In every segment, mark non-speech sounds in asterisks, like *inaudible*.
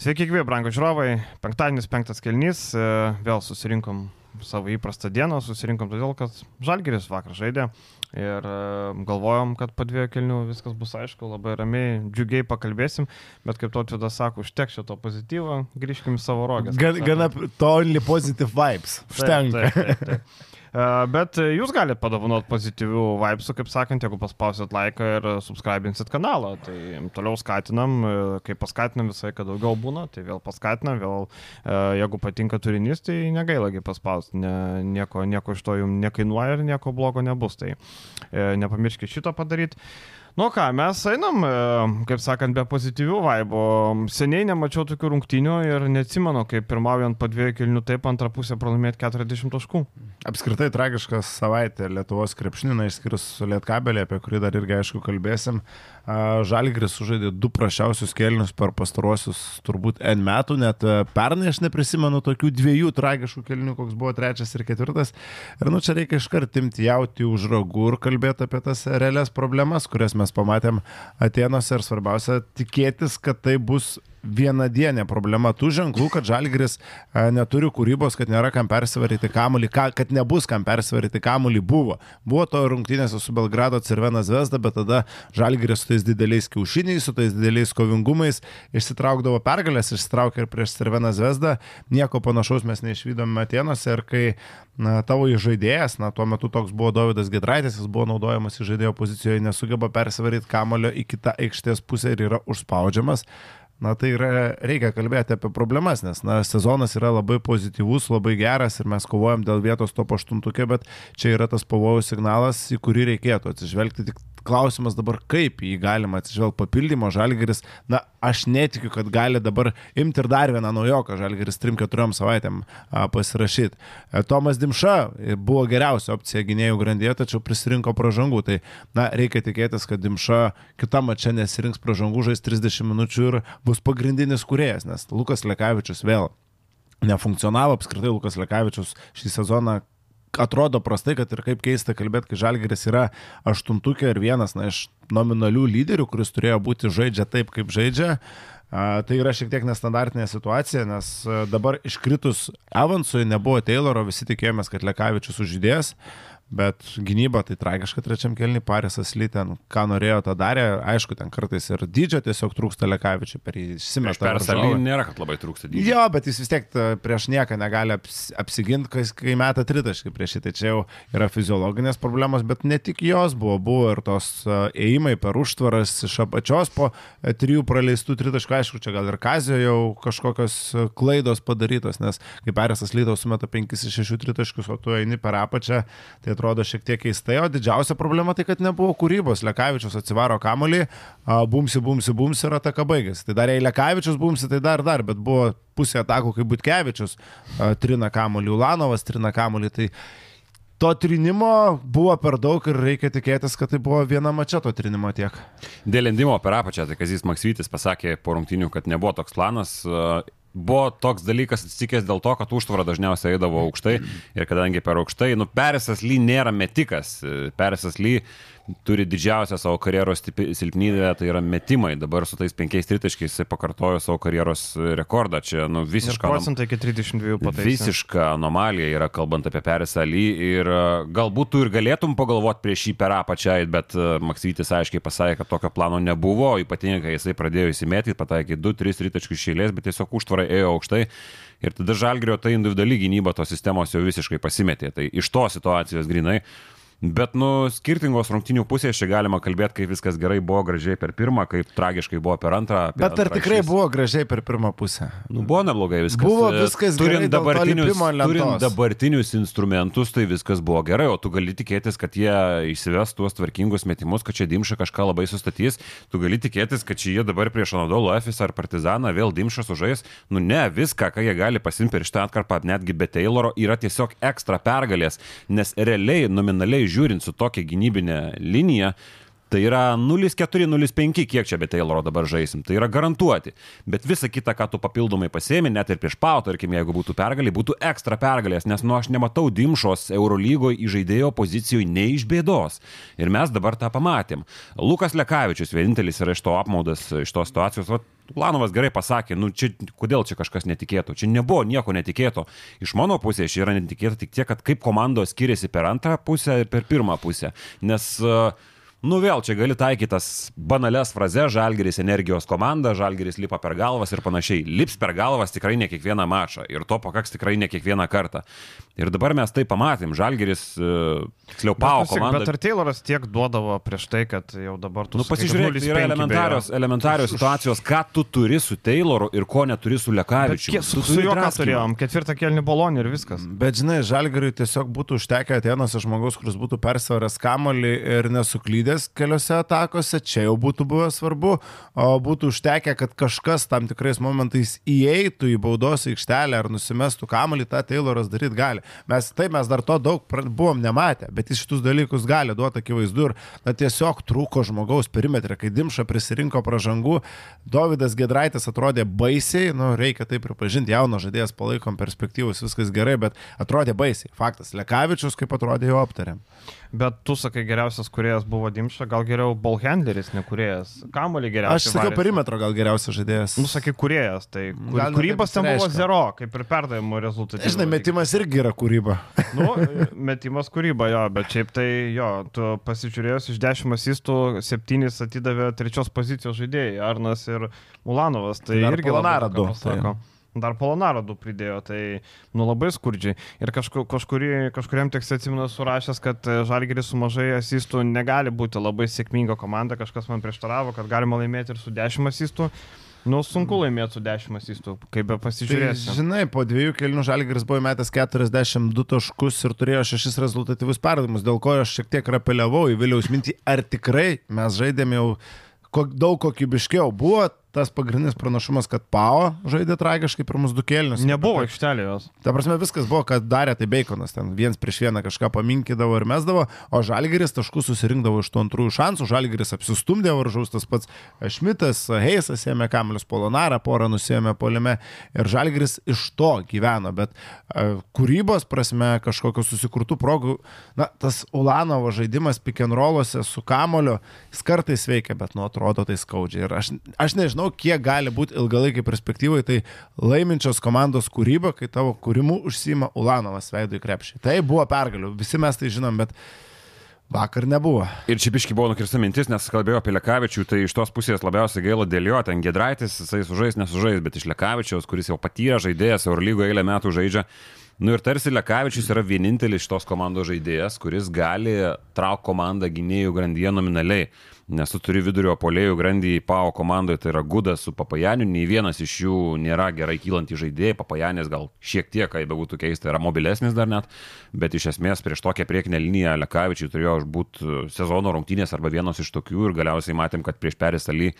Sveiki, gyvi, brangų žiūrovai. Penktadienis, penktas kelnys. e, Vėl susirinkom savo įprastą dieną, susirinkom todėl, kad Žalgeris vakar žaidė ir e, galvojom, kad po dviejų kelnių viskas bus aišku, labai ramiai, džiugiai pakalbėsim, bet kaip to atvidas sako, užteks šito pozityvo, grįžkim į savo rogės. Gan, gana toli positive vibes. Užtenka. Taip, taip, taip, taip. E, Bet jūs galite padovanoti pozityvių vibesų, kaip sakant, jeigu paspausit laiką ir subscribinsit kanalą. Tai toliau skatinam, e, kai paskatinam visai, kad daugiau būna, tai vėl paskatinam, vėl e, jeigu patinka turinys, tai negailagi paspausti, ne, nieko, nieko iš to jums nekainuoja ir nieko blogo nebus. Tai nepamirškite šito padaryti. Nu ką, mes einam, e, kaip sakant, be pozityvių vaibų. Seniai nemačiau tokių rungtynių ir neatsimenu, kaip pirmaujant po dviejų kilnių taip antrą pusę pralaimėti 40 taškų. Apskritai tragiška savaitė Lietuvos krepšinį, na, išskyrus Lietkabelį, apie kurį dar irgi aišku kalbėsim. A, Žalgiris sužaidė du prašiausius kelnius per pastaruosius turbūt N metų, net a, pernai aš neprisimenu tokių dviejų tragiškų kelnių, koks buvo trečias ir ketvirtas. Ir nu čia reikia iškart imti jauti už ragų ir kalbėti apie tas realias problemas, kurias mes pamatėm Atenuose ir svarbiausia tikėtis, kad tai bus vienadienė problema tų ženklų, kad Žalgris a, neturi kūrybos, kad nėra kam persivaryti kamuolį, ka, kad nebus kam persivaryti kamuolį buvo. Buvo to rungtynėse su Belgrado Cervenas Vesda, bet tada Žalgris su tais dideliais kiaušiniais, su tais dideliais kovingumais išsitraukdavo pergalės, išsitraukė ir prieš Cervenas Vesda. Nieko panašaus mes neišvydome Atenuose ir kai na, tavo žaidėjas, na, tuo metu toks buvo Davidas Gedraitis, jis buvo naudojamas žaidėjo pozicijoje, nesugeba persivaryti kamulio į kitą aikštės pusę ir yra užspaudžiamas. Na tai yra, reikia kalbėti apie problemas, nes na, sezonas yra labai pozityvus, labai geras ir mes kovojam dėl vietos to paštuntukė, bet čia yra tas pavojų signalas, į kurį reikėtų atsižvelgti. Tik klausimas dabar, kaip jį galima atsižvelgti papildymo žalgeris. Na, aš netikiu, kad gali dabar imti ir dar vieną naujoką žalgeris 3-4 savaitėm pasirašyti. E, Tomas Dimša buvo geriausia opcija gynėjų grandyje, tačiau prisirinko pražangų. Tai, na, reikia tikėtis, kad Dimša kitą mačą nesirinks pražangų, žais 30 minučių ir bus pagrindinis kuriejas, nes Lukas Lekavičius vėl nefunkcionavo, apskritai Lukas Lekavičius šį sezoną atrodo prastai, kad ir kaip keista kalbėti, kai Žalgeris yra aštuntukė ir vienas na, iš nominalių lyderių, kuris turėjo būti žaidžia taip, kaip žaidžia. Tai yra šiek tiek nestandartinė situacija, nes dabar iškritus Evansui nebuvo Tayloro, visi tikėjomės, kad Lekavičius užžydės. Bet gynyba tai tragiška trečiam kelniui, Parisas Lyten, ką norėjo, tą darė. Aišku, ten kartais ir dydžio tiesiog trūksta Lekavičiui, per jį išsimeta. Persalį nėra, kad labai trūksta dydžio. Jo, bet jis vis tiek prieš nieką negali aps, apsiginti, kai, kai meta tritaškį prieš jį. Tai čia jau yra fiziologinės problemos, bet ne tik jos buvo, buvo ir tos ėjimai per užtvaras iš apačios po e, trijų praleistų tritaškų. Aišku, čia gal ir Kazio jau kažkokios e, klaidos padarytos, nes kai Parisas Lytaus sumeta 5 iš 6 tritaškius, o tu eini per apačią, tai atrodo šiek tiek keistai, o didžiausia problema tai, kad nebuvo kūrybos. Lekavičius atsivaro kamolį, bumsi, bumsi, bumsi ir ataka baigėsi. Tai dar jei Lekavičius bumsi, tai dar dar, bet buvo pusė atakų, kaip Butkevičius trina kamolį, Ulanovas trina kamolį. Tai to trinimo buvo per daug ir reikia tikėtis, kad tai buvo viena mačia to trinimo tiek. Dėl lendimo per apačią, tai Kazis Maksvytis pasakė po rungtinių, kad nebuvo toks planas buvo toks dalykas atsitikęs dėl to, kad užtvara dažniausiai eidavo aukštai ir kadangi per aukštai, nu, Perisas Ly nėra metikas, Perisas Ly turi didžiausią savo karjeros silpnybę, tai yra metimai. Dabar su tais penkiais tritaškiais jisai pakartojo savo karjeros rekordą. Čia nu, visiška, procentai iki 32 pataisė. visiška anomalija yra kalbant apie Perisą Ly ir uh, galbūt tu ir galėtum pagalvoti prieš jį per apačią, bet uh, Maksytis aiškiai pasakė, kad tokio plano nebuvo, ypatingai kai jisai pradėjo įsimėtyti, pataikė 2-3 tritaškius šėlės, bet tiesiog užtvara ėjo aukštai. Ir tada Žalgrio ta individuali gynyba tos sistemos jau visiškai pasimetė. Tai iš tos situacijos grinai Bet, nu, skirtingos rungtinių pusės čia galima kalbėti, kaip viskas gerai buvo gražiai per pirmą, kaip tragiškai buvo per antrą. Bet ar tikrai šis... buvo gražiai per pirmą pusę? Nu, buvo neblogai viskas. Buvo viskas turint gerai. Dabartinius, turint dabartinius instrumentus, tai viskas buvo gerai, o tu gali tikėtis, kad jie įsives tuos tvarkingus metimus, kad čia Dimša kažką labai sustatys. Tu gali tikėtis, kad čia jie dabar prieš Anadolo Efis ar Partizaną vėl Dimša sužais. Nu, ne, viską, ką jie gali pasimti per šitą atkarpą, netgi be Tayloro, yra tiesiog ekstra pergalės, nes realiai, nominaliai žiūrint su tokia gynybinė linija, Tai yra 0-4-0-5, kiek čia be Tayloro dabar žaisim. Tai yra garantuoti. Bet visa kita, ką tu papildomai pasėmė, net ir prieš pau, tarkim, jeigu būtų pergalė, būtų ekstra pergalės, nes nu aš nematau Dimšos Eurolygoje įžaidėjo pozicijoje nei iš bėdos. Ir mes dabar tą pamatėm. Lukas Lekavičius vienintelis yra iš to apmaudas, iš tos situacijos. Vat, Planovas gerai pasakė, nu čia, kodėl čia kažkas netikėto. Čia nebuvo nieko netikėto. Iš mano pusės čia yra netikėta tik tiek, kad kaip komandos skiriasi per antrą pusę ir per pirmą pusę. Nes uh, Nu vėl čia gali taikytas banales frazes, žalgeris energijos komanda, žalgeris lipa per galvas ir panašiai. Lips per galvas tikrai ne kiekvieną mačą ir to pakaks tikrai ne kiekvieną kartą. Ir dabar mes tai pamatėm, žalgeris, uh, tiksliau, pau komanda. Bet ar Tayloras tiek duodavo prieš tai, kad jau dabar tu... Nu pasižiūrėk, tai yra elementarios, elementarios situacijos, ką tu turi su Tayloru ir ko neturi su Lekavičiu. Su, su juo ką turėjom? Ketvirtą kelnių bolonį ir viskas. Bet žinai, žalgeriui tiesiog būtų užtekę atėnuose žmogus, kuris būtų persvaręs kamolį ir nesuklydęs žaidęs keliose atakose, čia jau būtų buvę svarbu, būtų užtekę, kad kažkas tam tikrais momentais įeitų į baudos aikštelę ar nusimestų kamalį, tą Tayloras daryti gali. Mes taip, mes dar to daug buvom nematę, bet jis šitus dalykus gali duoti akivaizdu ir na, tiesiog trūko žmogaus perimetrė, kai Dimša prisirinko pražangų, Davidas Gedraitis atrodė baisiai, nu, reikia tai pripažinti, jauno žaidėjas palaikom perspektyvus, viskas gerai, bet atrodė baisiai. Faktas, Lekavičius, kaip atrodė, jau aptarėm. Bet tu sakai, geriausias kuriejas buvo Dimša, gal geriau ballhandleris, ne kuriejas. Kamolį geriausias. Aš sakiau, perimetro gal geriausias žaidėjas. Nu, sakai, kuriejas, tai kur, kūrybos ten buvo zero, kaip ir perdavimo rezultatai. Žinai, metimas irgi yra kūryba. *laughs* nu, metimas kūryba, jo, bet šiaip tai jo, tu pasižiūrėjus iš dešimt asistų, septynis atidavė trečios pozicijos žaidėjai, Arnas ir Ulanovas. Tai Dar irgi Lanarą du. Tai. Dar Polonaro du pridėjo, tai nu labai skurdžiai. Ir kažku, kažkuri, kažkuriam tekste atsimenu surašęs, kad e, Žalgeris su mažai asistų negali būti labai sėkminga komanda. Kažkas man prieštaravo, kad galima laimėti ir su 10 asistų. Nu, sunku laimėti su 10 asistų, kaip be pasižiūrėsi. Tai, žinai, po dviejų kelnių Žalgeris buvo metęs 42 taškus ir turėjo 6 rezultatyvius perdavimus, dėl ko aš šiek tiek rapeliavau į Viliaus mintį, ar tikrai mes žaidėme jau daug kokybiškiau. Buvo tas pagrindinis pranašumas, kad Pau žaidė tragiškai pirmus du kėlinius. Nebuvo aikštelė jos. Ta prasme, viskas buvo, kad darė tai Baconas, ten viens prieš vieną kažką paminkydavo ir mesdavo, o Žalgeris taškus susirinkdavo iš tų antrųjų šansų, Žalgeris apsistumdė varžaus, tas pats Šmitas, Heisas ėmė Kamelius Polonarą, porą nusėmė polime ir Žalgeris iš to gyveno, bet uh, kūrybos prasme kažkokiu susikurtų progų, na, tas Ulanovo žaidimas pikenroluose su Kamoliu, jis kartais veikia, bet nu atrodo tai skaudžiai ir aš, aš nežinau, nežinau, kiek gali būti ilgalaikiai perspektyvai, tai laiminčios komandos kūryba, kai tavo kūrimu užsima Ulanovas veidų į krepšį. Tai buvo pergalių, visi mes tai žinom, bet Vakar nebuvo. Ir čia biški buvo nukirsta mintis, nes kalbėjau apie Lekavičių, tai iš tos pusės labiausiai gaila dėl jo, ten Gedraitis, jisai sužais, nesužais, bet iš Lekavičiaus, kuris jau patyrė žaidėjas, Eurolygo eilę metų žaidžia. Nu ir tarsi Lekavičius yra vienintelis šitos komandos žaidėjas, kuris gali traukti komandą gynėjų grandyje nominaliai nes tu turi vidurio polėjų grandį PAO komandoje, tai yra Gudas su Papajaniu, nei vienas iš jų nėra gerai kylantį žaidėjai, Papajanis gal šiek tiek, kaip bebūtų keista, yra mobilesnis dar net, bet iš esmės prieš tokią priekinę liniją Lekavičiui turėjo būti sezono rungtynės arba vienos iš tokių. Ir galiausiai matėm, kad prieš Perisalį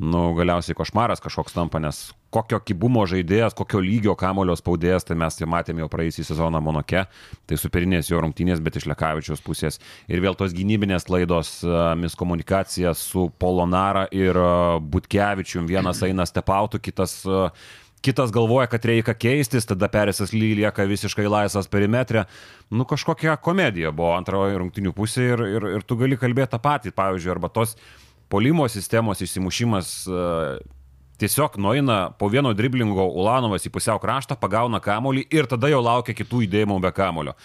nu, galiausiai košmaras kažkoks tampa, nes kokio kibumo žaidėjas, kokio lygio kamulio spaudėjas, tai mes jau matėme jau praeisį sezoną Monoke, tai superinės jo rungtynės, bet iš Lekavičiaus pusės. Ir vėl tos gynybinės klaidos, miskomunikacija su Polonara ir Butkevičium, vienas eina stepautų, kitas kitas galvoja, kad reikia keistis, tada Perisas lieka visiškai laisvas perimetrė. Nu, kažkokia komedija buvo antrojo rungtinių pusė ir, ir, ir tu gali kalbėti tą patį, pavyzdžiui, arba tos polimo sistemos išsimušimas e, tiesiog nueina po vieno driblingo Ulanovas į pusiau kraštą, pagauna kamolį ir tada jau laukia kitų įdėjimų be kamolio.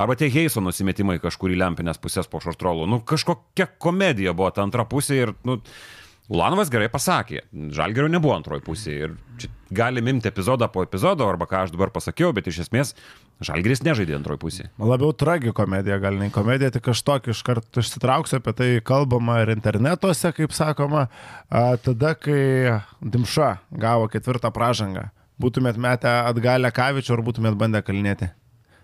Arba tie Heiso nusimetimai kažkur į lempinės pusės po šortrolų. Nu, kažkokia komedija buvo ta antra pusė ir, nu, Ulanovas gerai pasakė, Žalgerio nebuvo antroji pusė ir čia galim imti epizodą po epizodo, arba ką aš dabar pasakiau, bet iš esmės Žalgeris nežaidė antroji pusė. Labiau tragikomedija, gal ne komedija, tik aš tokį iš karto išsitrauksiu, apie tai kalbama ir internetuose, kaip sakoma, a, tada, kai Dimša gavo ketvirtą pražangą. Būtumėt metę atgalę kavičių ar būtumėt bandę kalinėti?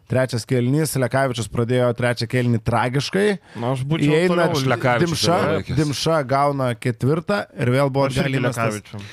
Trečias kelnys, Lekavičius pradėjo trečią kelnį tragiškai. Na, aš būčiau įeina Dimša, Dimša gauna ketvirtą ir vėl buvo Lekavičius.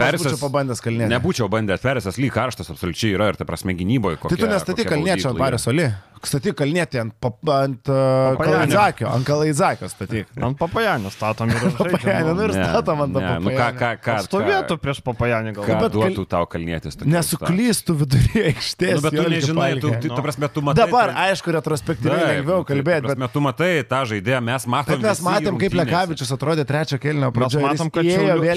Persas pabandęs kalnėti. Nebūčiau bandęs, Persas lyg karštas absoliučiai yra ir tai prasme gynyboje. Tai tu nestatyk kalniečio ant Paris Oli. Statyk kalnėti ant, pap- ant uh, Papajanio. Kalaidzakio, ant Kalaidzakio statyk. *laughs* Ant papajanio statom ir *laughs* Papajanio, nu ir statom ant ne, Nu ką, ką, papajanio. ką, Stovėtų prieš papajanį gal. ką bet duotų tau kalnėtis. Nesuklystų viduryje *laughs* aikštės. Nu, bet tu nežinai, tu, tu, tu prasme, tu matai. Dabar, tai- aišku, retrospektyviai lengviau nu, tai, kalbėti, ta bet, tu matai tą žaidėją, mes matome. bet mes matėm, kaip Lekavičius atrodė trečio kelnio Mes pradžioje. matom, kad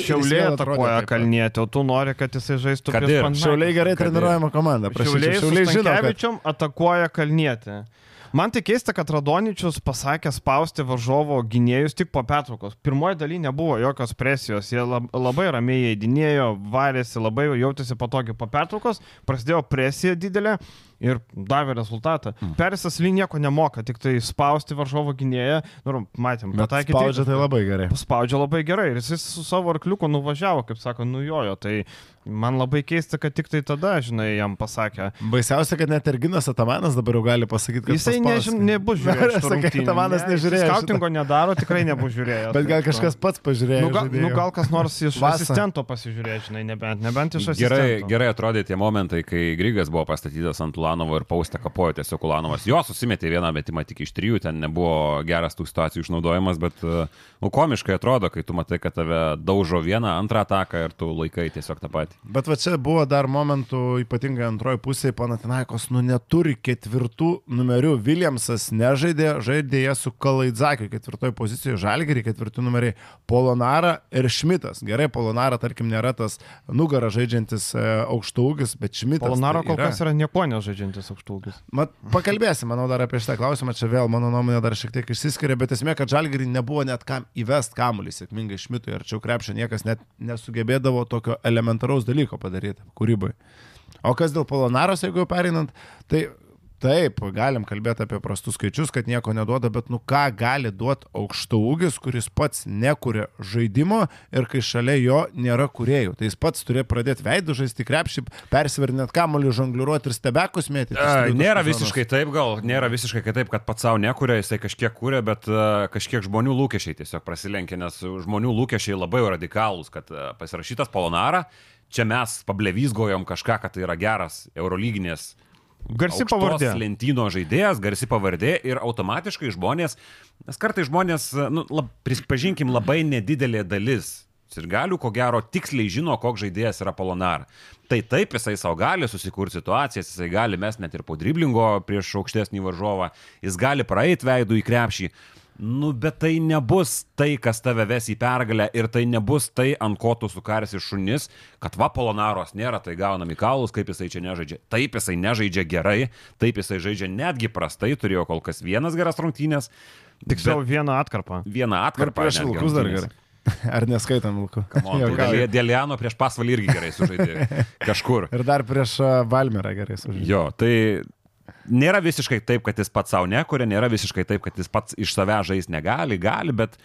šiauliai atakuoja kalnėti, o tu nori, kad jisai žaistų prieš. Panathinaikos. Šiauliai gerai treniruojama komanda. Šiauliai žino, Stankevičium atakuoja kalnietį. Man tai keista, kad Radoničius pasakė spausti varžovo gynėjus tik po pertraukos. Pirmoji daly nebuvo jokios presijos, jie lab, labai ramiai įdinėjo, varėsi, labai jautėsi patogiai po pertraukos, prasidėjo presija didelė ir davė rezultatą. Mm. Perisas ly nieko nemoka, tik tai spausti varžovo gynėją, nu, matėm, pataikyti- spaudžia tai labai gerai. Spaudžia labai gerai ir jis su savo arkliuku nuvažiavo, kaip sako, nujojo. Tai man labai keista, kad tik tai tada, žinai, jam pasakė. Baisiausia, kad net Erginas Atamanas dabar jau gali pasakyti, kad Jisai nežin, nebus žiūrėjęs. Sakė. Atamanas nežiūrėjo. Skautingo nedaro, tikrai nebus žiūrėjęs. Bet gal kažkas pats pažiūrėjo. Nu gal, žaidėjų. nu, gal kas nors iš Vasa. asistento pasižiūrėjo, žinai, nebent, nebent iš asistento. Gerai, gerai atrodė tie momentai, kai Grigas buvo pastatytas ant Ulanovo ir paustę kapojo tiesiog Ulanovas. Jo susimetė vieną metimą tik iš trijų, ten nebuvo geras tų situacijų išnaudojimas, bet uh, nu, komiškai atrodo, kai tu matai, kad tave daužo vieną, antrą ataką ir tu laikai tiesiog tą patį. Bet va čia buvo dar momentų, ypatingai antroji pusė, Panatinaikos, nu neturi ketvirtų numerių. Williamsas nežaidė, žaidė jie su Kalaidzakiu ketvirtoje pozicijoje, Žalgerį ketvirtų numeriai Polonara ir Šmitas. Gerai, Polonara, tarkim, nėra tas nugarą žaidžiantis e, aukštaūgis, bet Šmitas. Polonaro tai kol kas yra nieko nežaidžiantis aukštūgis. Mat, pakalbėsim, manau, dar apie šitą klausimą. Čia vėl mano nuomonė dar šiek tiek išsiskiria, bet esmė, kad Žalgerį nebuvo net kam įvest kamuolį sėkmingai Šmitui. Arčiau krepšio niekas net nesugebėdavo tokio elementaraus dalyko padaryti kūrybai. O kas dėl Polonaros, jeigu jau pereinant, tai taip, galim kalbėti apie prastus skaičius, kad nieko neduoda, bet nu ką gali duoti aukšto ūgis, kuris pats nekuria žaidimo ir kai šalia jo nėra kuriejų. Tai jis pats turėjo pradėti veidų žaisti krepšį, persivernėt kamuolį, žongliruoti ir stebekus mėtyti. Nėra visiškai taip, gal nėra visiškai taip, kad pats savo nekuria, jisai kažkiek kuria, bet uh, kažkiek žmonių lūkesčiai tiesiog prasilenkia, nes žmonių lūkesčiai labai radikalūs, kad uh, pasirašytas Polonara, čia mes pablevysgojom kažką, kad tai yra geras eurolyginės Garsi pavardė. Lentyno žaidėjas, garsi pavardė ir automatiškai žmonės, nes kartai žmonės, nu, lab, prispažinkim, labai nedidelė dalis. Ir galių, ko gero, tiksliai žino, koks žaidėjas yra Polonar. Tai taip, jisai savo gali susikurti situacijas, jisai gali mes net ir po driblingo prieš aukštesnį varžovą, jis gali praeiti veidų į krepšį. Nu, bet tai nebus tai, kas tave ves į pergalę ir tai nebus tai, ant ko tu sukarsi šunis, kad va Polonaros nėra, tai gaunam į kaulus, kaip jisai čia nežaidžia. Taip, jisai nežaidžia gerai, taip, jisai žaidžia netgi prastai, turėjo kol kas vienas geras rungtynės. Tiksliau vieną atkarpą. Vieną Ar atkarpą. prieš Vilkus dar gerai? *laughs* Ar neskaitam Vilkų? Dėl *laughs* Dėliano prieš pasvalį irgi gerai sužaidė. *laughs* Kažkur. Ir dar prieš a, Valmerą gerai sužaidė. Jo, tai nėra visiškai taip, kad jis pats savo nekuria, nėra visiškai taip, kad jis pats iš savęs žais negali, gali, bet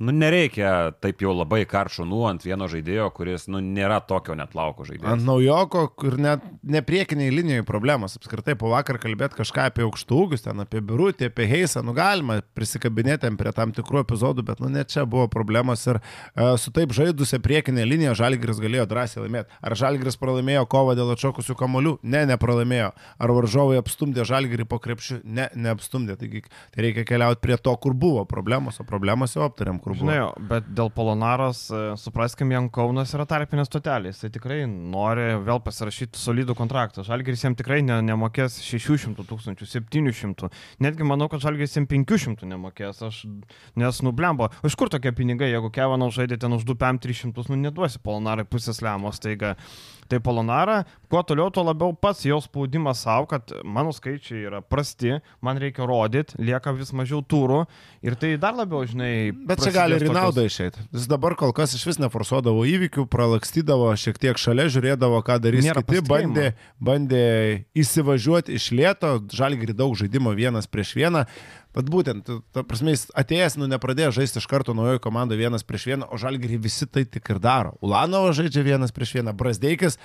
nu, nereikia taip jau labai karšunų ant vieno žaidėjo, kuris nu, nėra tokio net lauko žaidėjo. Ant naujoko, kur net ne priekiniai linijoje problemos. Apskritai po vakar kalbėti kažką apie aukštūgius, ten apie birutį, apie heisą, nu galima prisikabinėti prie tam tikrų epizodų, bet nu ne čia buvo problemos ir uh, su taip žaidusią priekinę liniją Žalgris galėjo drąsiai laimėti. Ar Žalgris pralaimėjo kovą dėl atšokusių kamolių? Ne, nepralaimėjo. Ar varžovai apstumdė Žalgrį po krepšių? Ne, neapstumdė. Taigi tai reikia keliauti prie to, kur buvo problemos, o problemos jau aptarėm, kur buvo. Žinai, bet dėl Polonaros, e, supraskim, jam Kaunas yra tarpinė stotelė. Jis tikrai nori vėl pasirašyti solidų kontraktą. Žalgiris jam tikrai ne, nemokės 600 tūkstančių, 700. Netgi manau, kad Žalgiris jam 500 nemokės. Aš, nes nublembo. Iš kur tokie pinigai, jeigu Kevanau žaidė ten už 2-300, nu neduosi Polonarai pusės lemos. Taiga. Tai Polonara, kuo toliau, tuo labiau pats jau spaudimas savo, kad mano skaičiai yra prasti, man reikia rodyti, lieka vis mažiau turų ir tai dar labiau, žinai. Bet čia gali ir į naudą tokios- išeiti. Jis dabar kol kas iš vis neforsuodavo įvykių, pralakstydavo šiek tiek šalia, žiūrėdavo, ką darys Nėra kiti, bandė, bandė įsivažiuoti iš lėto, žalgri daug žaidimo vienas prieš vieną. Bet būtent, ta- prasme, jis atėjęs, nu, nepradėjo žaisti iš karto naujojo komandoje vienas prieš vieną, o žalgri visi tai tik ir daro. Ulanovo žaidžia vienas prieš vieną, Brasdeikis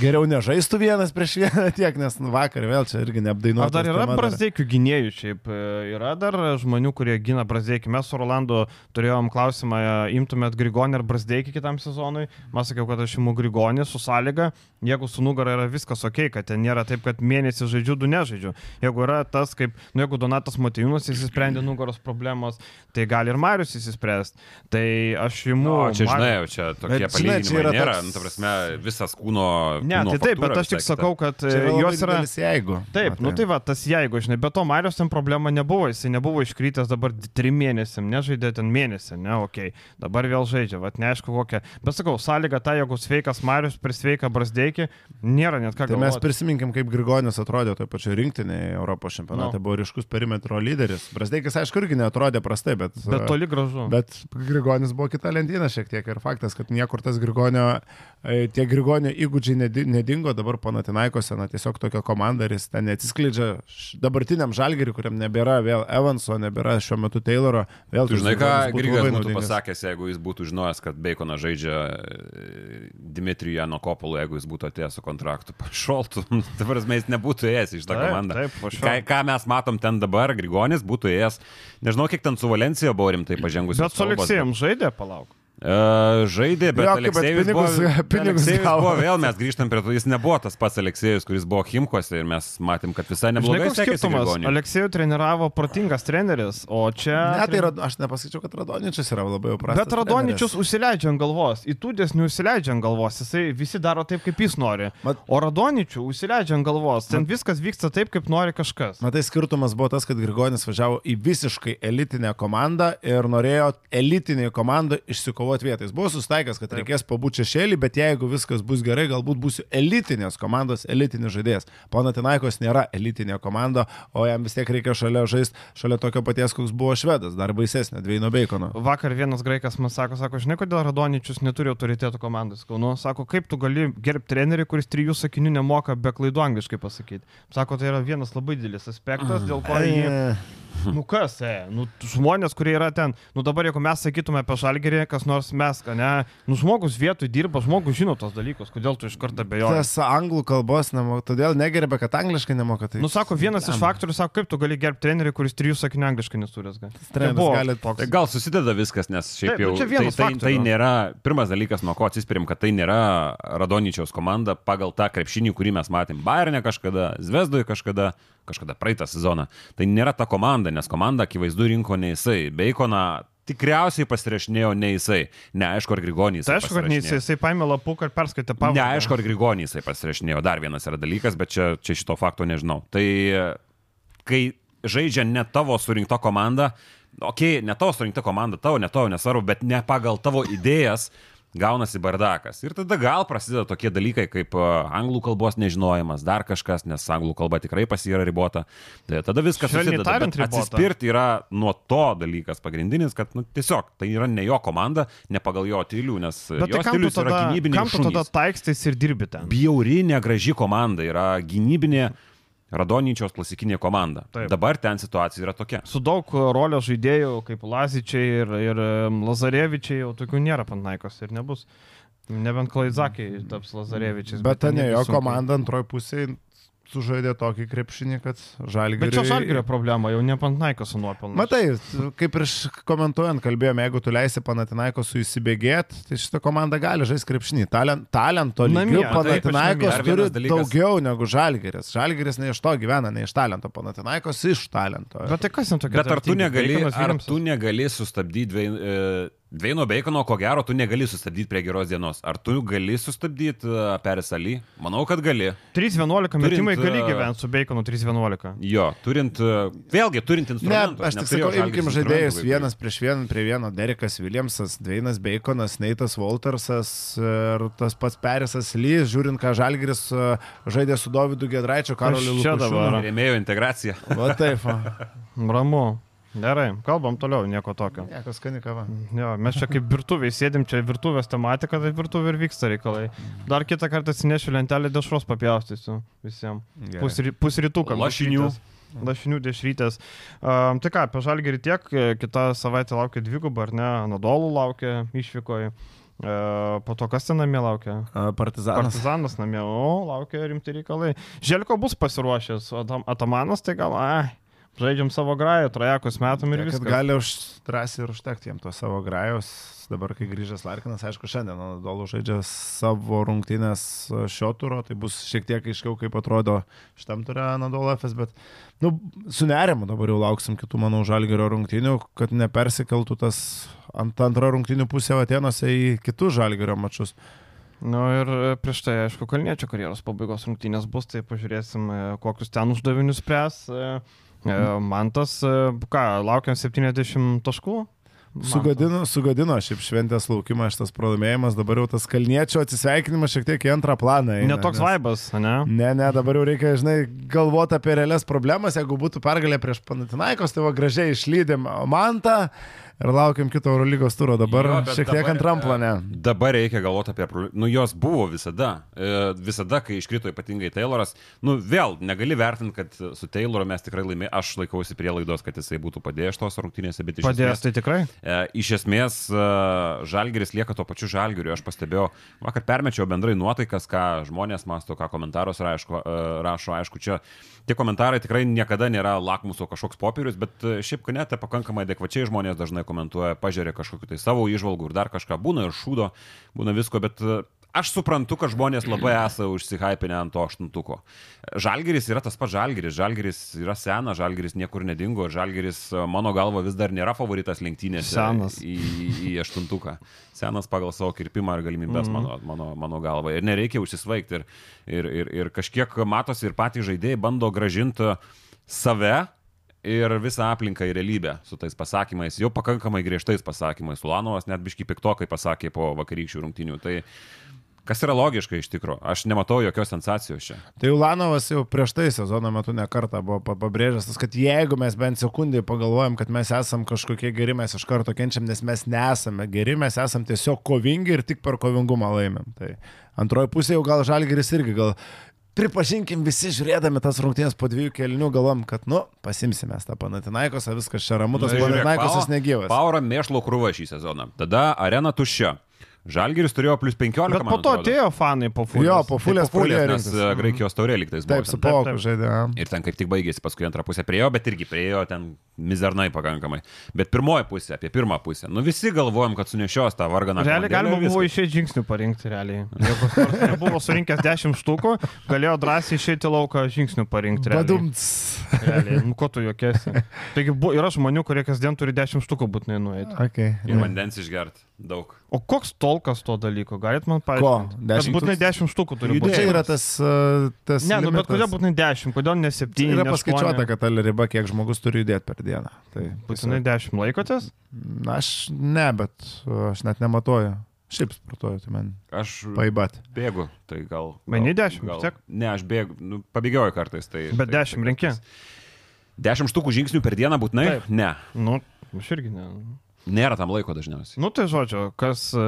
geriau nežaistų vienas prieš vieną tiek, nes nu, vakar vėl čia irgi neapdainuoju. Ar dar yra brazdėkių gynėjų šiaip? e, Yra dar žmonių, kurie gina brazdėkį. Mes su Rolandu turėjom klausimą, e, imtumėt Grigonį ar brazdėkį kitam sezonui. Mes sakiau, kad aš imu Grigonį su sąlyga, jeigu su nugara yra viskas ok, kad ten nėra taip, kad mėnesį žaidžiu, du nežaidžiu. Jeigu yra tas, kaip, nu jeigu Donatas Matijūnas įsisprendė nugaros problemos, tai gali ir Marius įsispręsti. Tai aš imu... O, čia žinai, čia tokie palyginimai nėra, toks- nu, ta prasme, visas kūno... Ne, tai taip, bet aš tik sakau, kad e, yra jos yra... Jeigu. Taip, nu tai va, tas jeigu, žinai, bet to Marijos ten problema nebuvo, jisai nebuvo iškrytęs dabar trim mėnesiam, nežaidė ten mėnesį, ne, okei, okay. dabar vėl žaidžia, va, neaišku kokia. Bet sakau, sąlyga ta, jeigu sveikas Marijos per sveiką Brasdeikį, nėra net ką Tai mes galvoti. prisiminkim, kaip Grigonis atrodė toje pačioje rinktinėje Europos čempionate. Nu. Buvo ryškus perimetro lyderis. Brasdeikis, aišku, irgi netrodė prastai, bet... Bet toli gražu. Bet Grigonis buvo kita lentyna šiek tiek ir faktas, kad niekur tas Grigonio, e, tie Grigonio įgūdžiai nedingo, dabar Panatinaikose, na tiesiog tokia komanda ir jis ten neatsiskleidžia dabartiniam žalgeriui, kuriam nebėra vėl Evanso, nebėra šiuo metu Tayloro. Vėl Tu žinai, ką Grigonis būtų Grigas būtų naudingas. pasakęs, jeigu jis būtų žinojęs, kad Baconą žaidžia e, Dimitrijų Janokopolų, jeigu jis būtų atėjęs su kontraktu, *laughs* pašoltų. Dabar jis nebūtų ėjęs iš tą Taip, komandą. taip, pašol. ką, ką mes matom ten dabar, Grigonis būtų ėjęs, nežinau, kiek ten su Valencija buvo rimtai pažengusi. Bet su Aleksėjim žaidė, palauk. Uh, žaidė, bet Jo, kaip, bet Aleksėjus buvo, *laughs* pinigus- pinigus Aleksėjus gavo. buvo vėl, mes grįžtam prie to, jis nebuvo tas pats Aleksėjus, kuris buvo Himkose ir mes matėm, kad visai neblogai sekėsi. Aleksėjų treniravo protingas treneris, o čia... Ne, tai Rad- aš nepasakyčiau, kad Radoničius yra labai prastas. Bet Radoničius užsileidžia ant galvos, į tūdės neužsileidžia ant galvos, jisai visi daro taip, kaip jis nori. Mat- O Radoničių užsileidžia ant galvos, ten viskas vyksta taip, kaip nori kažkas. Matai, skirtumas buvo tas, kad Grigonis važiavo į visiškai elitinę komandą ir norėjo elitinėje komandoje išsikovoti vietą. Jis buvo sustaikęs, kad reikės pabūti šešėlį, bet jeigu viskas bus gerai, galbūt būsiu elitinės komandos elitinis žaidėjas. Panatinaikos nėra elitinė komanda, o jam vis tiek reikia šalia žaisti, šalia tokio paties, koks buvo švedas, dar baisesnė, dviejino beikono. Vakar vienas graikas man sako, sako, žinai, kodėl Radoničius neturi autoritetų komandos. Nu, sako, kaip tu gali gerbti trenerį, kuris trijų sakinių nemoka be klaidų angliškai pasakyti. Sako, tai yra vienas labai didelis aspektas, dėl ko jį... Nu kas, e, nu žmonės, kurie yra ten, nu dabar jeigu mes sakytume apie žalgerį, kas nors mes, ką ne, nu žmogus vietoj dirba, žmogus žino tos dalykus, kodėl tu iš karto bejoji. Tas anglų kalbos nemoka, todėl negerbė, kad angliškai nemoka. Tai Nu, sako, vienas iš faktorių, sako, kaip tu gali gerbti trenerį, kuris trijų sakinių angliškai nesurės. treneris gali toks. Tai gal susideda viskas, nes šiaip Taip, jau tai, tai, tai faktorių. nėra, pirmas dalykas, nuo ko atsispirim, kad tai nėra Radonyčiaus komanda pagal tą krepšinį, kurį mes matėm Bayernė kažkada, Zvezdoje kažkada, kažkada praeitą sezoną. Tai nėra ta komanda, nes komanda akivaizdu rinko ne jisai. Beikoną tikriausiai pasirašinėjo ne jisai. Neaišku, ar Grigonys. Tai aišku, kad ne jisai, jisai paėmė lapuką ir perskaitė pavardę. Neaišku, ar Grigonys jisai pasirašinėjo. Dar vienas yra dalykas, bet čia, čia šito fakto nežinau. Tai kai žaidžia ne tavo surinkta komanda, okei, okay, ne tavo surinkta komanda, tavo, ne tavo, nesvarbu, bet ne pagal tavo idėjas, gaunasi bardakas. Ir tada gal prasideda tokie dalykai kaip a, anglų kalbos nežinojimas, dar kažkas, nes anglų kalba tikrai pas yra ribota. Tai tada viskas susideda. Atsispirti yra nuo to dalykas pagrindinis, kad nu, tiesiog tai yra ne jo komanda, ne pagal jo stilių, nes Bet tai jo tu stilius yra tada, gynybiniai. kam tu tada taikstys ir dirbi ten? Bjauri, negraži komanda, yra gynybinė Radonyčios klasikinė komanda. Taip. Dabar ten situacija yra tokia. Su daug rolio žaidėjų, kaip Lazičiai ir, ir Lazarevičiai, jau tokių nėra Panaikos ir nebus. Nebent Klaizakiai taps Lazarevičiais. Bet ten ten jo komanda antroji pusė sužaidė tokį krepšinį, kad žalgiai. Bet čia žalgerio problema, jau ne Panaikos su nuopelnu. Matai, kaip ir komentuojant kalbėjome, jeigu tu leisi Panatinaikos su įsibėgėti, tai šitą komandą gali žaisti krepšinį. Talent, talento lygių Panatinaikos turi daugiau negu žalgeris. Žalgeris ne iš to gyvena, ne iš talento, Panatinaikos iš talento. Bet tai kas ten tokia? Bet ar tu negali, ar tu negali sustabdyti dvie- e, Dveino Beikono, ko gero, tu negali sustabdyti prie geros dienos. Ar tu gali sustabdyti uh, Peris Ali? Manau, kad gali. 3-11 metimai gali e, gyventi su Baconu 3-11. Jo, turint, uh, vėlgi turint Ne, instrumentų. aš tik sakau, imkim žaidėjus vienas prieš vieną, prie vieno Derekas Williamsas, Dveinas Baconas, Neitas Waltersas ir tas pats Perisas Lys, žiūrint, ką Žalgiris e, žaidė su Dovydu Gedraičiu, Karoliu čia Lukašiūnu. dabar? Rėmėjo integracija. Va taip. Ramu. Gerai, kalbam toliau, nieko tokio. Nieko skani kava. Jo, mes čia kaip virtuviai sėdim, čia virtuvės tematika, tai virtuvė ir vyksta reikalai. Dar kitą kartą atsinešiu lentelę dešros papjaustysiu visiems. Pusrytuką. Lašinių. dešrytės. Lašinių dešrytės. Um, tai ką, apie žalgerį tiek, e, kitą savaitę laukia dvigubą, ar ne, Nadolų laukia išvykoje. E, po to kas ten namie laukia? A, Partizanas. Partizanas namie, o, laukia rimti reikalai. Želko bus pasiruošęs, o Atam- Atamanas tai gal, ai, žaidžiam savo grają, trajekus metam ir Kad viskas. gali už, drąsiai ir užtekti jiem to savo grajos. Dabar, kai grįžęs Larkinas, aišku, šiandien Anadolu žaidžia savo rungtynės šio turo, tai bus šiek tiek aiškiau, kaip atrodo šitam turė Anadolu FS, bet, nu, su nerimu dabar jau lauksim kitų, manau, žalgerio rungtynių, kad nepersikeltų tas ant antrą rungtynių pusę Atenuose į kitus žalgerio mačius. Nu ir e, prieš tai, aišku, Kalniečio karjeros pabaigos rungtynės bus, tai pažiūrėsim, e, kokius ten uždavinius spręs. E, e, Mantas, e, ką, laukiam 70 taškų? Mantas. Sugadino, sugadino šiaip šventės laukimą šitas pralaimėjimas, dabar jau tas kalniečio atsisveikinimas šiek tiek į antrą planą. eina, Netoks nes- vaibas, ne? Ne, ne, dabar jau reikia, žinai, galvoti apie realias problemas. Jeigu būtų pergalė prieš Panatinaikos, tai va gražiai išlydėm Mantą ir laukiam kito Eurolygos turo. Dabar Jo, šiek tiek dabar, antram e, plane. Dabar reikia galvoti apie, nu jos buvo visada, E, visada, kai iškrito ypatingai Tayloras, nu vėl negali vertinti, kad su Tayloru mes tikrai laimėjome, aš laikausi prielaidos, kad jisai būtų padėjęs tos rungtynėse, bet iš Padės esmės, tai tikrai. e, iš esmės e, Žalgeris lieka to pačiu Žalgeriu, aš pastebėjau, vakar permečiau bendrai nuotaikas, ką žmonės masto, ką komentarus rašo, rašo, aišku, čia tie komentarai tikrai niekada nėra lakmuso kažkoks popierius, bet e, šiaip kanete pakankamai adekvačiai žmonės dažnai komentuoja, pažiūrė kažkokiu tai savo išvalgų ir dar kažką, būna ir šūdo, būna visko, bet e, aš suprantu, kad žmonės labai esą užsihypinę ant to aštuntuko. Žalgeris yra tas pats Žalgeris, Žalgeris yra senas, Žalgeris niekur nedingo, Žalgeris e, mano galva vis dar nėra favoritas lenktynėse Senas. į, į aštuntuką. Senas pagal savo kirpimą ir galimybės, mm -hmm. mano, mano, mano galva. Ir nereikia užsisvaigti. Ir, ir, ir, ir kažkiek matosi ir patys žaidėjai bando gražinti save ir visą aplinką į realybę su tais pasakymais, jau pakankamai griežtais pasakymais. Ulanovas net biški piktokai pasakė po vakarykščių rungtinių. Tai kas yra logiška iš tikrųjų. Aš nematau jokios sensacijos čia. Tai Ulanovas jau prieš tai sezono metu ne kartą buvo pa- pabrėžęs, kad jeigu mes bent sekundai pagalvojam, kad mes esam kažkokie geri, mes iš karto kenčiam, nes mes nesame geri, mes esam tiesiog kovingi ir tik per kovingumą laimėm. Tai antroji pusė jau gal žalgeris irgi gal. Pripažinkim visi žiūrėdami tas rungtynės po dviejų kelnių, galvom, kad, nu, pasimsime tą Panatinaikos, viskas čia ramu, tas Panatinaikosas negyvas. Pauro mėšlo krūva šį sezoną. Tada arena tuščia. Žalgiris turėjo plus 15. Bet po to atrodo. atėjo fanai po fulės. Jo, po fulės Po fulės, nes e, Graikijos taurė liktais buvo. Taip, su. Pauku taip. žaidė. Ir ten kaip tik baigėsi, paskui antrą pusę priejo, bet irgi priejo ten mizernai pakankamai. Bet pirmoji pusė, apie pirmą pusę. Nu visi galvojom, kad sunešios tą varganą. Realiai galima buvo išėti žingsnių parinkti, realiai. Jeigu nebuvo surinkęs 10 štukų, galėjo drąsiai išėti lauką žingsnių parinkti. Realiai. Badumts. realiai. Nu, ko tu jokiesi? Taigi bu, yra žmonių, kurie kasdien turi 10 štukų būtinai nueiti. Okay. Ir vandens išgert daug. O koks tolkas to dalyko? Galit man Ko? paaiškinti? Kad 10 būtinai tūkst- 10 štukų turi Čia būti. yra tas, uh, tas Ne, nu, bet kodėl būtinai 10, kodėl ne 7? Yra ne paskaičiuota, 8? kad ta riba, kiek žmogus turi judėti per dieną. Tai Būtinai 10 laikotės? Na, aš ne, bet uh, aš net nematuoju. Šiaip sportuoju, tai man Aš paibat. bėgu, tai gal. Meni gal- 10, gal- tiek? Ne, aš bėgu, nu, pabėgioju kartais. Tai, Bet tai, 10 renki? 10 štukų žingsnių per dieną būtinai? Taip. Ne. Nu, aš irgi ne. Nėra tam laiko dažniausiai. Nu tai žodžiu, kas e,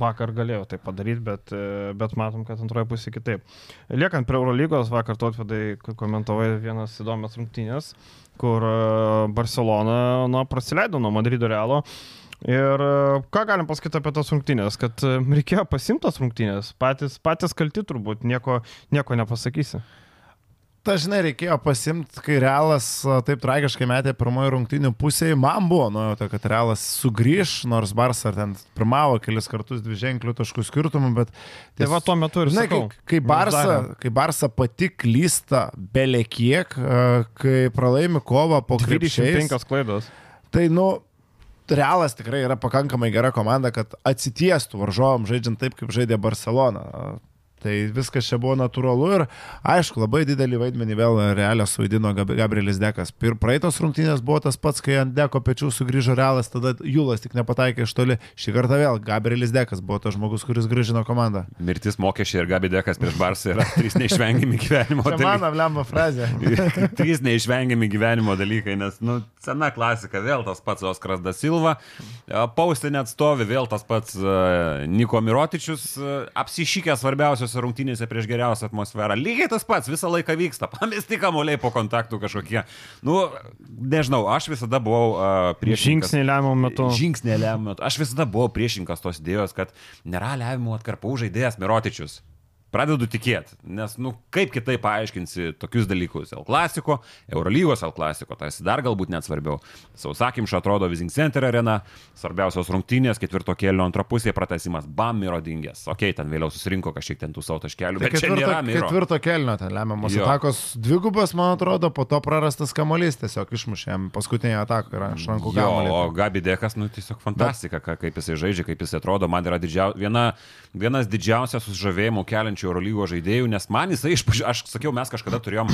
vakar galėjo tai padaryti, bet, e, bet matom, kad antroje pusėje kitaip. Liekant prie Eurolygos, vakar Totvedai komentavai vienas įdomias rungtynės, kur e, Barcelona nu, praleido nuo Madrido Realo. Ir ką galim pasakyti apie tas rungtynės, kad reikėjo pasimtas rungtynės, patys, patys kalti turbūt, nieko, nieko nepasakysi. Dažnai reikėjo pasimti, kai Realas taip tragiškai metė pirmojo rungtinių pusėje. Man buvo nuojauta, kad Realas sugrįž, nors Barça ten pirmavo kelis kartus dvi ženklių taškų skirtumų, bet... Tai va tuo metu ir Žinai, kai, kai, uždarė. kai Barça pati klysta belekiek, kai pralaimi kovą po krepšiais, 25 klaidos. tai, nu, Realas tikrai yra pakankamai gera komanda, kad atsitiestų varžovom žaidžiant taip, kaip žaidė Barcelona. Tai viskas čia buvo natūralu ir, aišku, labai didelį vaidmenį vėl Realą suvaidino Gab- Gabrielis Dekas. Ir praeitos rungtynės buvo tas pats, kai ant Deko pečių sugrįžo Realas, tada Julas tik nepataikė iš toli. Šį kartą vėl Gabrielis Dekas buvo tas žmogus, kuris grįžino komandą. Mirtis mokesčiai ir Gabi Dekas prieš Barsą yra trys neišvengiami gyvenimo dalykai. mano lemba frazė. *laughs* Trys neišvengiami gyvenimo dalykai, nes, nu, sena klasika, vėl tas pats Oskaras Da Silva, paustinė atstovi, vėl tas pats uh, Niko Mirotičius, uh, apsišykė svarbiausios geriausiose rungtynėse prieš geriausią atmosferą. Lygiai tas pats visą laiką vyksta. *laughs* Pamesti kamuoliai po kontaktų kažkokie. Nu, nežinau, aš visada buvau uh, prieš... Žingsnį lemiamų metu. Žingsnį lemiamų metu. Aš visada buvau priešinkas tos idėjos, kad nėra lemiamų atkarpų žaidėjas Mirotičius. Pradedu tikėti, nes, nu, kaip kitaip paaiškinsi tokius dalykus. El Klasiko, Eurolygos El Klasiko, tai dar galbūt net svarbiau. Sausakimša atrodo Vizing Center arena, svarbiausios rungtynės, ketvirto kėlinio antra pusė, pratesimas, bam, Miro dingęs. Ok, ten vėliau susirinko kažkiek ten tų savo taškelių, bet čia nėra Miro. ketvirto kelnio ten lemiamos Jo. atakos dvigubas, man atrodo, po to prarastas kamuolys tiesiog išmušė jam paskutinį ataką ir iš rankų Jo, kamuolį. o Gabi Dekas, nu, tiesiog fantastika, ka- kaip jisai žaidžia, kaip jisai atrodo. Man yra didžiau, viena, vienas didžiausias sužavėjimų keliančių Eurolygo žaidėjų, nes man jisai, aš sakiau, mes kažkada turėjom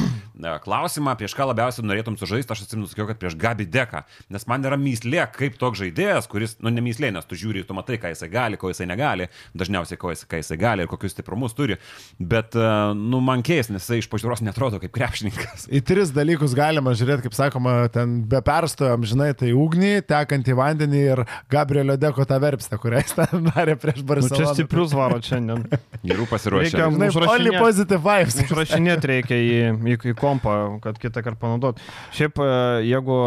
klausimą, prieš ką labiausiai norėtum sužaisti, aš atsimenu, sakiau, kad prieš Gabi Deką, nes man yra myslė, kaip toks žaidėjas, kuris, nu, ne myslė, nes tu žiūri, tu matai, ką jisai gali, ko jisai negali, dažniausiai, ko jisai, jisai gali ir kokius stiprumus turi, bet, e, nu, man keis, nes jisai iš pažiūros netrodo kaip krepšininkas. Į tris dalykus galima žiūrėti, kaip sakoma, ten be perstojo, žinai, tai ugnį, tekantį vandenį ir Gabrielio Deko tą verpstę, kurią jis ten darė prieš Nu, Barceloną. čia stiprius varo šiandien. Gerų pasiruošę. Reikia- Žinai, only positive vibes. Užrašinėti reikia į, į, į kompą, kad kitą kartą panaudot. Šiaip, e, jeigu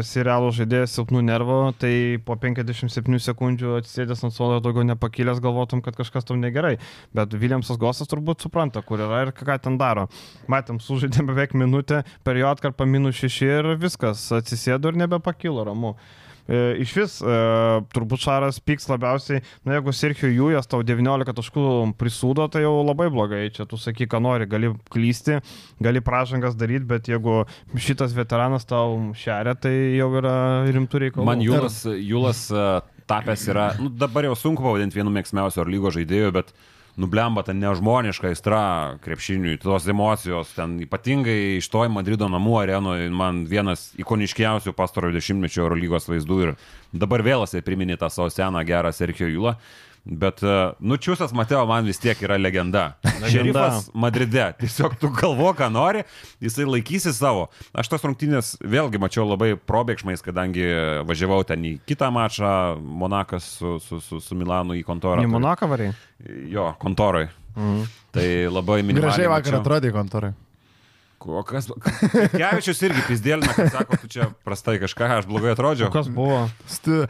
esi realų žaidėjas silpnų nervų, tai po 57 sekundžių atsisėdęs ant suolo daugiau nepakilęs galvotum, kad kažkas tam negerai. Bet Viljamsas Gosas turbūt supranta, kur yra ir ką ten daro. Matėm, sužaidėm beveik minutę, per jo atkarpą minus 6 ir viskas, atsisėdo ir nebepakilo ramu. E, Iš vis, e, turbūt Šaras pyks labiausiai, na jeigu Sirkio Jūjas tau 19 taškų prisūdo, tai jau labai blogai. Čia tu saky, ką nori, gali klysti, gali pražangas daryti, bet jeigu šitas veteranas tau šeria, tai jau yra rimtų reikalų. Man Jūlas, Jūlas e, tapęs yra, nu, dabar jau sunku pavadinti vienu mėgstamiausiu ar lygo žaidėju, bet nublemba ta nežmoniška aistra krepšiniui, tos emocijos, ten ypatingai iš to į Madrido namų arenoje, man vienas ikoniškiausių pastarojo dešimtmečio Eurolygos vaizdų ir dabar vėl jisai priminė tą savo seną gerą Sergio Jūlą. Bet, e, nu, Čiūsas Mateo man vis tiek yra legenda. Šerifas Madride. *laughs* Tiesiog tu galvo, ką nori, jisai laikysi savo. Aš tos rungtynės vėlgi mačiau labai probėgšmais, kadangi važiavau ten į kitą mačą, Monakas su, su, su, su Milanu į kontorą. Į Monaką variai. Jo, kontoroj. Mhm. Tai labai minimaliai. Gražiai vakar mačiau. atrodė kontorai. O kas? Kevičius irgi pizdėlina, kad sako, tu čia prastai kažką, aš blogai atrodžiau. Kas buvo? Stu...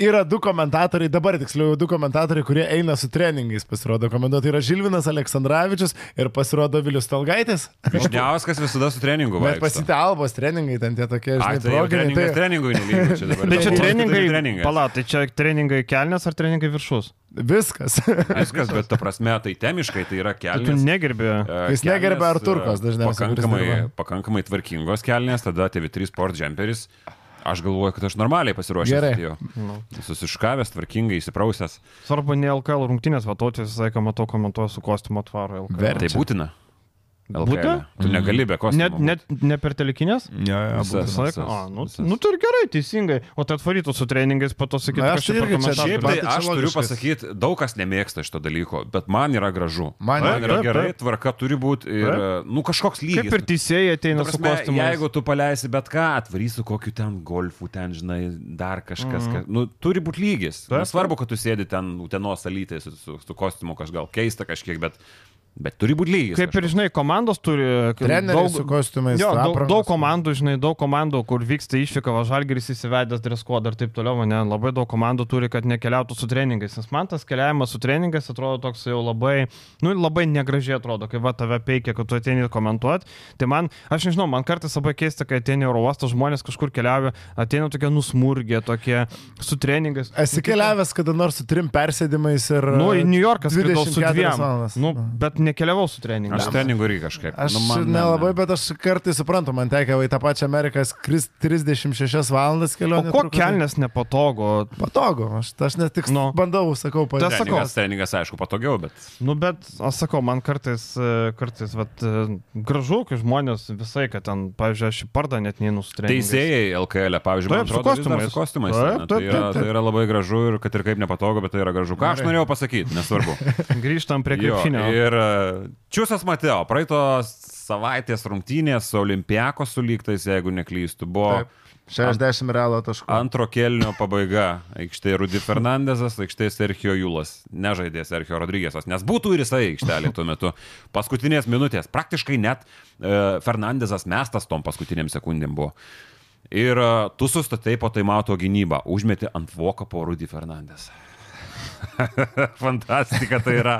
Yra du komentatoriai, dabar tiksliau du komentatoriai, kurie eina su treningais, pasirodo komentuoti. Tai yra Žilvinas Aleksandраvičius ir pasirodo Vilius Talgaitis. Višniauskas *laughs* visada su treningu. Bet vaikšto. pasitė albos treningai, ten tie tokie, Ai, žinai, tai jau proginiai. Tai treningui nelygu čia dabar. *laughs* Bet čia Dabar treningai. treningai. Pala, tai čia treningai kelnes ar treningai viršus? viskas. *laughs* Viskas, bet ta prasme, tai temiškai tai yra Tai tu kelnes. negerbi. E, Jis negerbia kelnės, Arturkos e, dažniausiai, Pakankamai, pakankamai tvarkingos kelnes, tada TV3 Sport Jumperis. Aš galvoju, kad aš normaliai pasiruošęs. Gerai. Nu. Susiškavęs, tvarkingai, įsiprausęs. Svarbu, ne LKL rungtynės, va, tautis visą laiką matau komentuoja su kostiumo tvaro LKL. Ver- Tai būtina. Būtina? Tu negali be kostiumo. Net, net ne per telekinės? Jo, jo, Visas. Visą laiką. visas, A, nu, nu tai ir gerai, teisingai. O tai atvarytų su treningais, po to kad aš irgi čia Šiaip tai aš turiu pasakyti, daug kas nemėgsta šito dalyko, bet man yra gražu. Man man yra taip, gerai, taip. tvarka turi būti ir, nu, kažkoks lygis. Kaip ir teisėjai ateina Ta su prasme, kostiumu. Jeigu tu paleisi bet ką, atvarysi kokiu ten golfu, ten, žinai, dar kažkas. Mm. Ka, nu, turi būti lygis. Taip, Nesvarbu, kad tu sėdi ten utenos salytė su, su, su kostiumu, kažkas gal keista kažkiek, bet, bet turi būti lygis. Kaip ir, žinai, komandos turi Treneriai su kostiumais. Jo, daug, daug komandų, žinai, daug komandų, kur vyksta išvyka, Važalgeris įsivedęs dreskodą ir taip toliau, ne, labai daug komandų turi, kad nekeliautų su treningais, nes man tas keliavimas su treningais atrodo toks jau labai, nu, labai negražiai atrodo, kai va tave peikia, kad tu ateini komentuoti, tai man, aš nežinau, man kartais labai keista, kai ateini oro uostas, žmonės kažkur keliauja, ateina tokie nusmurgė, tokie su treningais. Esi keliavęs kada nors su trim persėdimais ir... Nu, į New Yorką skridau su 24 dviem. valandas. Nu, bet nekeliavau su treningais. Aš treningų irgi kažkiek. Aš nu, man, nelabai, bet aš kartais suprantu, man tekia į tą pačią Ameriką skristi 36 valandas O kelionę. ko truputį. kelnes nepatogu? Patogu, aš, aš net tik Nu. bandau, sakau, Tas padėti. sakau. Treningas, treningas, aišku, patogiau, bet Nu, bet aš sakau, man kartais, e, kartais vat, e, gražu, kai žmonės visai, kad ten, pavyzdžiui, aš į pardą net neinu su treningais. teisėjai LKL, e, pavyzdžiui, man Taip, atrodo, dar kostiumais. su kostiumais. Taip, eina. taip, tai, yra, taip, taip. tai yra labai gražu ir kad ir kaip nepatogu, bet tai yra gražu. Ką aš norėjau pasakyti, nesvarbu. *laughs* Grįžtam prie Jo, krepšinio. ir Čiūsas Mateo, praeitos savaitės rungtynės su Olimpiako sulygtais, jeigu neklystu, buvo Taip. 60 realo taškų. Antro kelnio pabaiga. Aikštė Rudy Fernandezas, aikštė Sergio Julas. Nežaidė Sergio Rodrygėsas, nes būtų ir jisai aikštelė tuo metu. Paskutinės minutės. Praktiškai net e, Fernandezas mestas tom paskutiniam sekundėm buvo. Ir e, tu sustatai po taimauto gynybą, užmeti ant voką po Rudy Fernandezą. *laughs* Fantastika tai yra.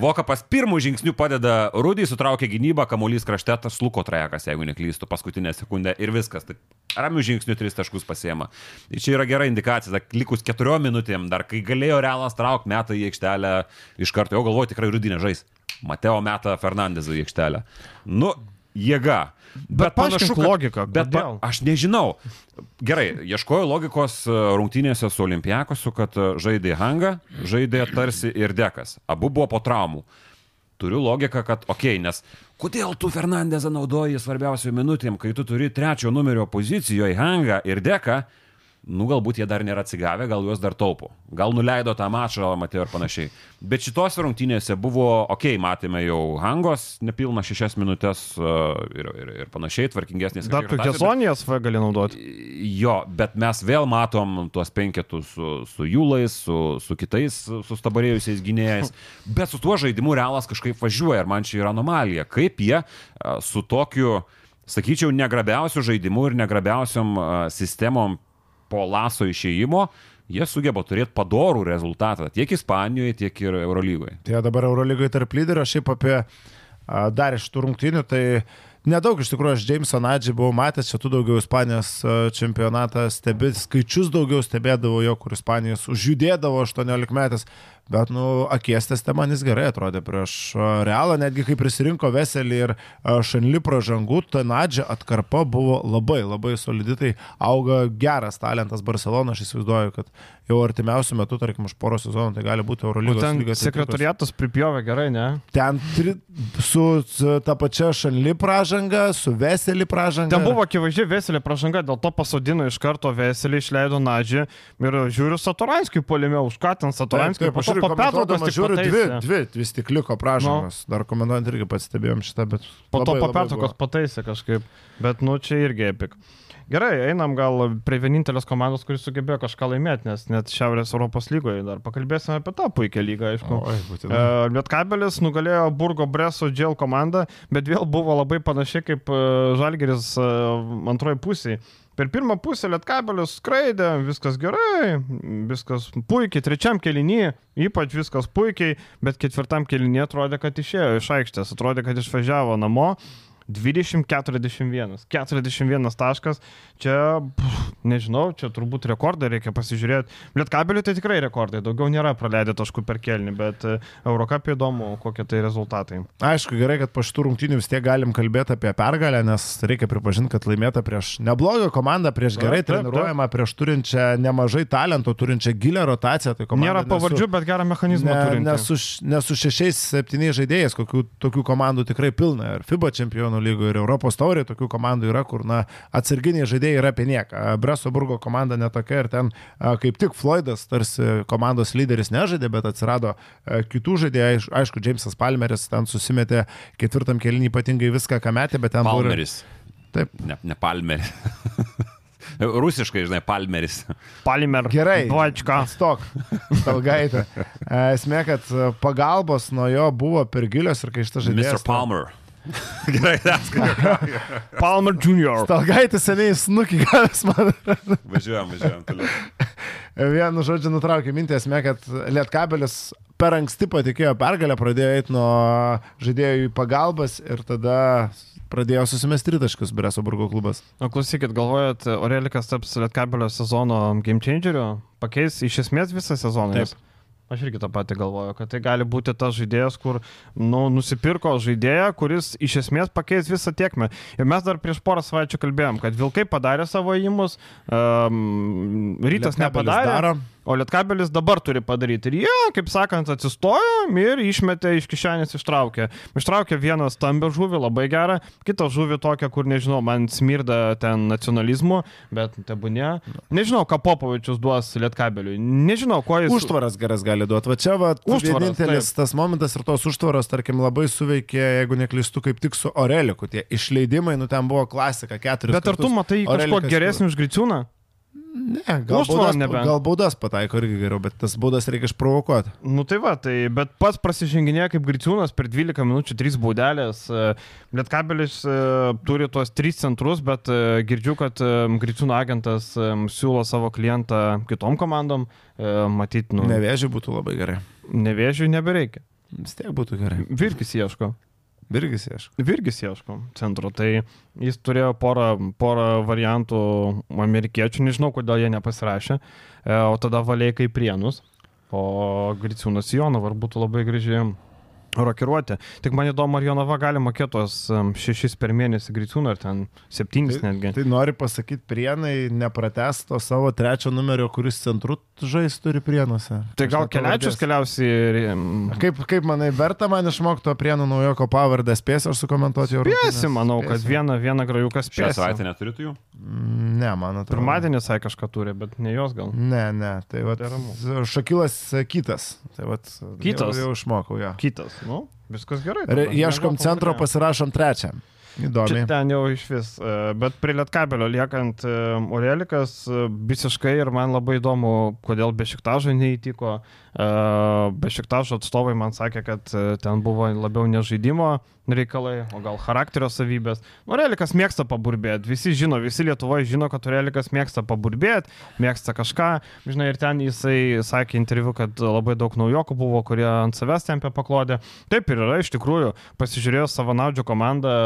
Vokapas pirmų žingsnių padeda Rudį, sutraukia gynybą, kamuolys krašte, tas luko trajekas, jeigu neklystu, paskutinę sekundę ir viskas. Tai ramių žingsnių tris taškus pasiema. Tai čia yra gera indikacija, dar likus keturiom minutėm, dar kai galėjo realas traukti metą į aikštelę iš karto, jau galvoju tikrai Rudį nežais. Mateo metą Fernandezą į aikštelę. Nu, jėga. Bet paaiškink logiką, Bet pa, kodėl? aš nežinau. Gerai, ieškojau logikos e, rungtynėse su Olimpiakosu, kad e, žaidė Hanga, žaidė tarsi ir Dekas. Abu buvo po traumų. Turiu logiką, kad okei, okay, nes kodėl tu Fernandezą naudoji svarbiausių minutėm, kai tu turi trečio numerio pozicijoje Hanga ir Deką, nu galbūt jie dar nėra atsigavę, gal juos dar taupo. Gal nuleido tą mačą, matėjo ir panašiai. Bet šitos rungtynėse buvo, okei, okay, matėme jau Hangos nepilną šešias minutės uh, ir, ir, ir panašiai, tvarkingesnės. Dar tu Kesonijas V gali naudoti. Jo, bet mes vėl matom tuos penketus su, su Jūlais, su, su kitais sustabarėjusiais gynėjais. *laughs* Bet su tuo žaidimu realas kažkaip važiuoja ir man čia yra anomalija. Kaip jie a, su tokiu, sakyčiau, negrabiausiu žaidimu ir negrabiausiam a, sistemom po laso išėjimo, jie sugeba turėti padorų rezultatą tiek Ispanijoje, tiek ir Eurolygoje. Tai dabar Eurolygoje tarp lyderio, šiaip apie dar iš tų rungtynių, tai nedaug iš tikrųjų aš Jamesą Nadžį buvau matęs, čia tu daugiau Ispanijos čempionatą stebi, skaičius daugiau stebėdavo jo, kur Ispanijos užjudėdavo 18 metais, bet, nu, akies teste man jis gerai atrodė prieš Realą, netgi kai prisirinko Veselį ir Šanli pražangų, ta Nadžia atkarpa buvo labai, labai solidi, tai auga geras talentas Barcelona, aš įsivaizduoju, kad jau artimiausių metų, tarkim, už poro sezonų tai gali būti O Eurolygos ten lygos ekipas. sekretariatas pripjovė gerai, ne? Ten tri, su, su ta pačia Šanli pražanga, su Veselį pražanga. Ten buvo akivaizdžiai Veselė pražanga, dėl to pasodino iš karto Veselį, išleido Nadžį ir žiūriu Satoranskį polime, už ką ten Satoranskį, irgi po pertraukos žiūriu, dvi, dvi vis tik liko pražangos. No. Dar komentuojant irgi pastebėjom šitą, bet... Po to po pertraukos pataisė kažkaip, bet nu čia irgi epik. Gerai, einam gal prie vienintelės komandos, kuris sugebėjo kažką laimėti, nes net Šiaurės Europos lygoje dar pakalbėsime apie tą puikią lygą, aišku. Oi. E, Lietkabelis nugalėjo Burgo Breso Džel komandą, bet vėl buvo labai panašiai kaip e, Žalgeris e, antroji pusė. Per pirmą pusę Lietkabelis skraidė, viskas gerai, viskas puikiai, trečiam kelinį ypač viskas puikiai, bet ketvirtam kelinį atrodė, kad išėjo iš aikštės, atrodė, kad išvažiavo namo. 20-41. 41 taškas. Čia, pff, nežinau, čia turbūt rekordai reikia pasižiūrėti. Lietkabeliui tai tikrai rekordai. Daugiau nėra praleidę taškų per kelnį, bet e, Eurocapė įdomu, kokie tai rezultatai. Aišku, gerai, kad po šitų rungtynių vis tiek galim kalbėti apie pergalę, nes reikia pripažinti, kad laimėta prieš neblogą komandą, prieš Taip, gerai taip, taip. treniruojamą, prieš turinčią nemažai talento, turinčią gilę rotaciją. Tai Nėra pavardžių, bet gerą mechanizmą Ne, ne, su, ne su šešiais, septyniais žaidėjais, kokių tokių komandų tikrai pilna. Ir FIBA čempionų lygoje, ir Europos taurė tokių komandų yra, kur na, atsarginiai žaidėjai yra apie nieką. Bresoburgo komanda netokia ir ten kaip tik Floydas, tarsi komandos lyderis nežaidė, bet atsirado kitų žaidėjų. Aiš- Aišku, Jamesas Palmeris ten susimetė ketvirtam kelinį ypatingai viską, ką metė, bet ten buvo Palmeris. Taip. Ne, ne Palmeris. *laughs* Rusiškai, žinai, Palmeris. Palimer. Gerai. Vačka. Stok. Stalgaitė. E, *laughs* Esmė, kad pagalbos nuo jo buvo per gilios ir kai šitas žaidėjas... Mr. Palmer. *laughs* Gerai, atskiriu. *laughs* Palmer Jr. Stalgaitė seniai snukį gavęs man. *laughs* Važiuojam, važiuojam toliau. Vienu žodžiu nutraukė mintį esmė, kad Lietkabelis per anksti patikėjo pergalę, pradėjo eiti nuo žaidėjų į pagalbas ir tada pradėjo susimesti tritaškius Bresoburgo klubas. O klausykit, galvojat, Orelikas taps Lietkabelio sezono game changeriu? Pakeis iš esmės visą sezoną? Taip. jis? Aš irgi tą patį galvoju, kad tai gali būti tas žaidėjas, kur nu, nusipirko žaidėją, kuris iš esmės pakeis visą tiekmę. Ir mes dar prieš porą savaičių kalbėjom, kad Vilkai padarė savo įimus, um, Rytas Lietkabelis nepadarė. Daro. O Lietkabelis dabar turi padaryti. Ir jie, kaip sakant, atsistojo ir išmetė iš kišenės ištraukė. Ištraukė vieną stambę žuvį, labai gerą, kitą žuvį tokią, kur nežinau, man smirda ten nacionalizmu, bet tebūnė. Nežinau, ką Popovičius duos Lietkabeliui. Nežinau, ko jis. Užtvaras geras gali duoti. Va čia va, Užtvaras, vienintelis taip. tas momentas ir tos užtvaros, tarkim, labai suveikė, jeigu neklystu, kaip tik su Oreliku. Tie išleidimai, nu ten buvo klasika, keturis. Bet ar tu matai kažko Orelikas- geresnį už Griciūną? Ne, gal baudas, gal baudas pataiko irgi geriau, bet tas baudas reikia išprovokuoti. Nu tai va, tai bet pats prasiženginėja kaip Griciūnas per 12 minučių 3 baudelės. e, Lietkabelis e, turi tuos 3 centrus, bet e, girdžiu, kad Griciūno agentas siūlo savo klientą kitom komandom. Matyt, nu, Nevėžiai būtų labai gerai. nevėžiui nebereikia. Vis tiek būtų gerai. Virkis ieško. Virgis ieško. Virgis ieško centro. Tai jis turėjo porą, porą variantų amerikiečių, nežinau, kodėl jie nepasirašė. E, O tada valiai kaip prienus. O Griciūnas Jonava ar būtų labai gražiai rokiruoti. Tik man įdomu, ar Jonava gali mokėti tos em, šešis per mėnesį Griciūną, ar ten septynis netgi. Tai nori pasakyti, prienai neprates to savo trečio numerio, kuris centru žais turi prienuose. Tai gal keliačius keliausiai Kaip, kaip manai, verta man išmokti to prienų naujoko pavardę, spėsiu aš sukomentuoti jau Spėsi, manau, kad vieną, vieną grajuką Šią spėsi. savaitę neturėtų jų? Ne, man atrodo. Pirmadienį sakė kažką turi, bet ne jos gal. Ne, ne, tai va, Tai. Šakilas e, kitas. Tai va, Kitas? Jau, jau išmokau, jo. Kitas, nu, viskas gerai. Re, tada. ieškom centro, pasirašom trečią. Čia Įdomi. ten jau iš vis. e, Bet prie Lietkabelio liekant e, Orelikas e, visiškai ir man labai įdomu, kodėl Bešiktažo neįtiko. Bešiktažo atstovai man sakė, kad ten buvo labiau ne žaidimo reikalai, o gal charakterio savybės. Orelikas mėgsta paburbėti. Visi žino, visi Lietuvoje žino, kad Orelikas mėgsta paburbėti, mėgsta kažką. Žinai, ir ten jisai sakė interviu, kad labai daug naujokų buvo, kurie ant savęs tempė paklodę. Taip ir yra, iš tikrųjų, pasižiūrėjus savanaudžių komandą,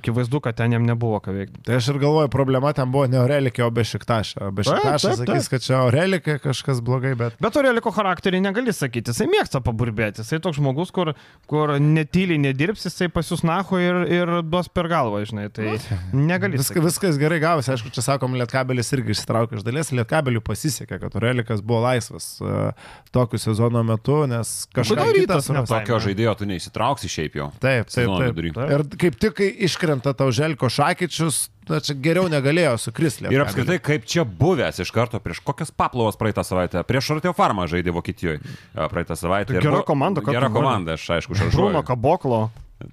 akivaizdu, kad ten jam nebuvo ką veikti. Tai aš ir galvoju, problema ten buvo ne Orelikė, o Bešiktašė. Bešiktašė sakys, kad čia Orelikė kažkas blogai, bet... Bet Oreliko charakterį negali sakyti, jisai mėgsta paburbėti, jisai toks žmogus, kur, kur netyliai nedirbs, jisai pasius naho ir, ir duos per galvą, žinai, tai negali. Viskas, sakyti. viskas gerai gavosi, aišku, čia sakom, Lietkabelis irgi išsitraukė iš dalies, Lietkabeliui pasisekė, kad Orelikas buvo laisvas uh, tokiu sezono metu, nes kitą Rytas? Tokio žaidėjo tu neįsitrauksi šiaip jau. Taip, taip, taip. Taip. Ir kaip tik, iškrenta tau Želko Šakyčius, na, čia geriau negalėjo sukristi. Ir apskritai, kaip čia buvęs iš karto prieš kokias paplovas praeitą savaitę, prieš Artio Farmą žaidė Vokietijoje a, praeitą savaitę. Gera buvo- komanda, ką tu Gera komanda, aš aišku, Bruno šaržuoju. Kaboklo.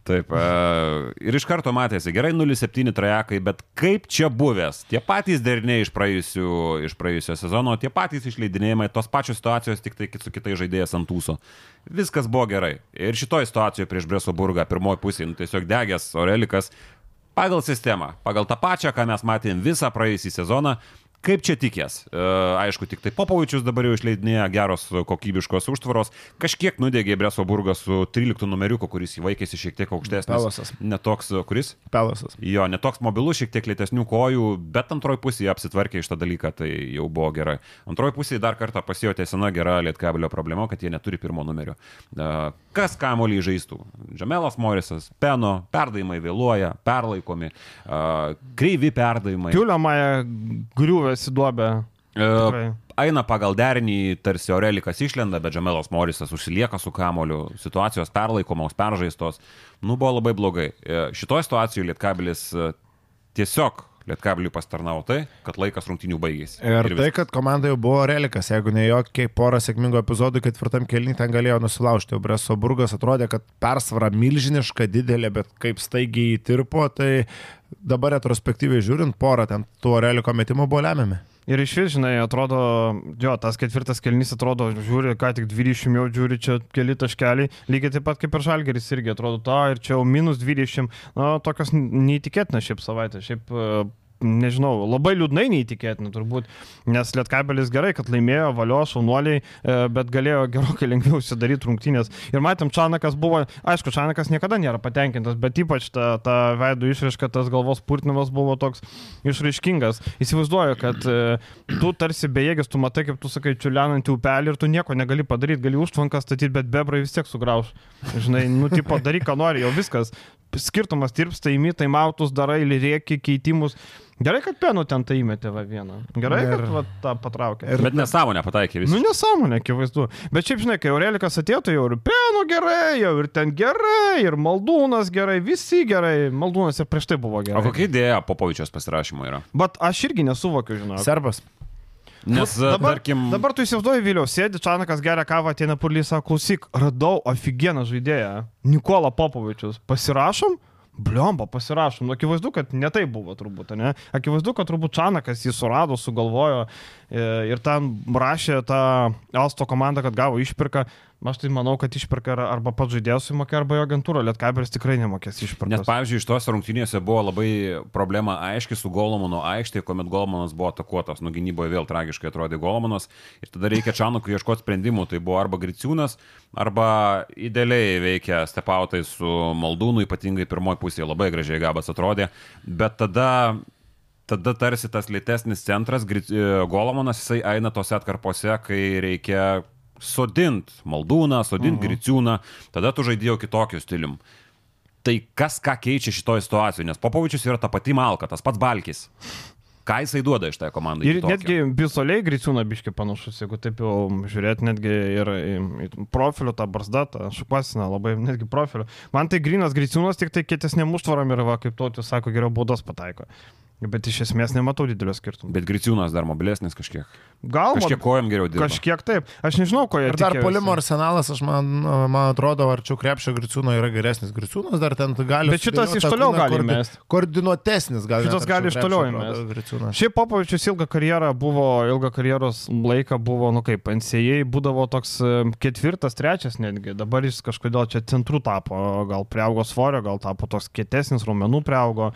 Taip, a, ir iš karto matėsi, gerai 0-7 trajekai, bet kaip čia buvęs, tie patys deriniai iš, praėjusių, iš praėjusio sezono, tie patys išleidinėjimai, tos pačios situacijos, tik tai su kitais žaidėjais ant ūso. Viskas buvo gerai. Ir šitoje situacijoje prieš Bresoburgą, pirmoji pusė, nu, tiesiog degęs Orelikas, pagal sistemą, pagal tą pačią, ką mes matėm visą praėjusį sezoną, Kaip čia tikės? E, aišku, tik tai Popovičius dabar jau išleidinėja geros kokybiškos užtvaros. Kažkiek nudegė Bresoburgas su 13 numeriuku, kuris įvaikėsi šiek tiek aukštesnis. Pelosas. Netoks, kuris? Pelasas. Jo, netoks mobilus, šiek tiek lėtesnių kojų, bet antroji pusė apsitvarkė iš tą dalyką, tai jau buvo gerai. Antroji pusė dar kartą pasijutė sena gera lietkabelio problema, kad jie neturi pirmo numerio. E, Kas kamuolį žaistų? Džamelas Morisas, Peno, perdavimai vėluoja, perlaikomi, e, kreivi perdavimai. Kiulio Maja griuvęs į duobę. E. Eina pagal derinį, tarsi Orelikas išlenda, bet Džamelas Morisas užsilieka su kamoliu, situacijos perlaikomos, peržaistos. Nu, buvo labai blogai. E, Šitoje situacijoje Lietkabelis e, tiesiog Lietkabeliui pastarnavo tai, kad laikas rungtinių baigėsi. Ir, ir tai, viskas. kad komanda jau buvo relikas, jeigu ne jokie porą sėkmingų epizodų, ketvirtam kelnį ten galėjo nusilaužti. Breso Burgas atrodė, kad persvara milžiniška, didelė, bet kaip staigiai įtirpo, tai dabar retrospektyviai žiūrint, porą ten tų reliko metimų buvo lemiami. Ir iš vis, žinai, atrodo, jo, tas ketvirtas kelnys atrodo, žiūri, ką tik 20 jau žiūri, čia keli taškeliai, lygiai taip pat kaip ir Žalgeris irgi atrodo, to ir čia jau minus 20, na, tokios neįtikėtinas šiaip savaitė, šiaip, e, nežinau, labai liūdnai neįtikėtina turbūt, nes Lietkabelis gerai, kad laimėjo, valio, šaunuoliai, e, bet galėjo gerokai lengviau sudaryti rungtynės. Ir matėm, Čanakas buvo, aišku, Čanakas niekada nėra patenkintas, bet ypač ta, ta veidų išraiška, tas galvos purtinimas buvo toks išraiškingas. Įsivaizduoju, kad e, tu tarsi bejėgis, tu matai, kaip tu sakai, čiulianantį upelį ir tu nieko negali padaryti, gali užtvanką statyti, bet bebrai vis tiek sugrauž. Žinai, nu, tipo, daryk, ką nori, jau viskas. skirtumas tirpsta, įmi, tai mautus darai, rėki, keitimus. Gerai, kad penų ten tai įmetė va vieną. Gerai, Ir- kad va, tą patraukė. Ir- Bet nesąmonę pataikė Nu, visi. nesąmonė, akivaizdu. Bet šiaip, žinai, kai Aurelikas atėjo, tai jau ir Penų gerai, jau ir ten gerai, ir Maldūnas gerai, visi gerai. Maldūnas ir prieš tai buvo O gerai. kokia idėja Popovičios pasirašymo yra? Bet aš irgi nesuvokiu, žinau. Serbas. Nes, Nu, dabar, tarkim, dabar tu įsivaizduoji, Viliau, sėdi Čanakas geria kavą, ateina purlys, sako, klausyk, radau aфиgeną žaidėją, Nikola Popovičius, pasirašom? Bliomba, pasirašom. Nu, akivaizdu, kad ne tai buvo turbūt, ne? Akivaizdu, kad turbūt Čanakas jį surado, sugalvojo e, ir ten rašė tą Alsto komandą, kad gavo išpirką. Aš tai manau, kad išpirka ar- arba pats žaidėjas sumokė, arba jo agentūra. Lietkabelis tikrai nemokės Nes, išpirkos. pavyzdžiui, iš tos rungtynėse buvo labai problema aiški su Golomano aikštėje, kuomet Golomanas buvo atakuotas, nu gynyboje vėl tragiškai atrodė Golomanas ir tada reikia Čanukui ieškoti sprendimų, tai buvo arba Griciūnas, arba idealiai veikia stepautai su Maldūnu, ypatingai pirmoji pusėje labai gražiai gabas atrodė, bet tada Tada tarsi tas lėtesnis centras, Golomanas, jisai eina tose atkarpose, kai reikia sodint Maldūną, sodint -huh. Griciūną, tada tu žaidėjau kitokiu stilium. Tai kas ką keičia šitoje situacijoje, nes Popovičius yra ta pati Malka, tas pats Balkis. Ką jisai duoda iš tai komandai? Ir kitokio? netgi visualiai Griciūna biški panašus, jeigu taip jau žiūrėt, netgi ir profilių tą barzdą, tą šukuosiną, labai netgi profilių. Man tai grinas Griciūnas tik tai kietesnėm užtvaram ir va, kaip tautis sako, geriau baudos pataiko. Bet iš esmės nematau didelio skirtumo. Bet Griciūnas dar mobilesnis kažkiek. Gal Kažkiek kojam geriau dirba. Kažkiek taip. Aš nežinau, ko jie Ir dar polimo arsenalas, aš man, man atrodo, arčiau krepšio Griciūno yra geresnis. Griciūnas dar ten gali. Bet šitas iš toliau gali koordi-. Koordinuotesnis gal. Šitas gali iš toliau. Šiaip Popovičius ilgą karjerą buvo, ilgą karjeros laiką buvo, nu kaip, NCAA būdavo toks e, ketvirtas, trečias netgi. Dabar jis kažkodėl čia centrų tapo, gal priaugo svorio, gal tapo toks kietesnis, raumenų priaugo.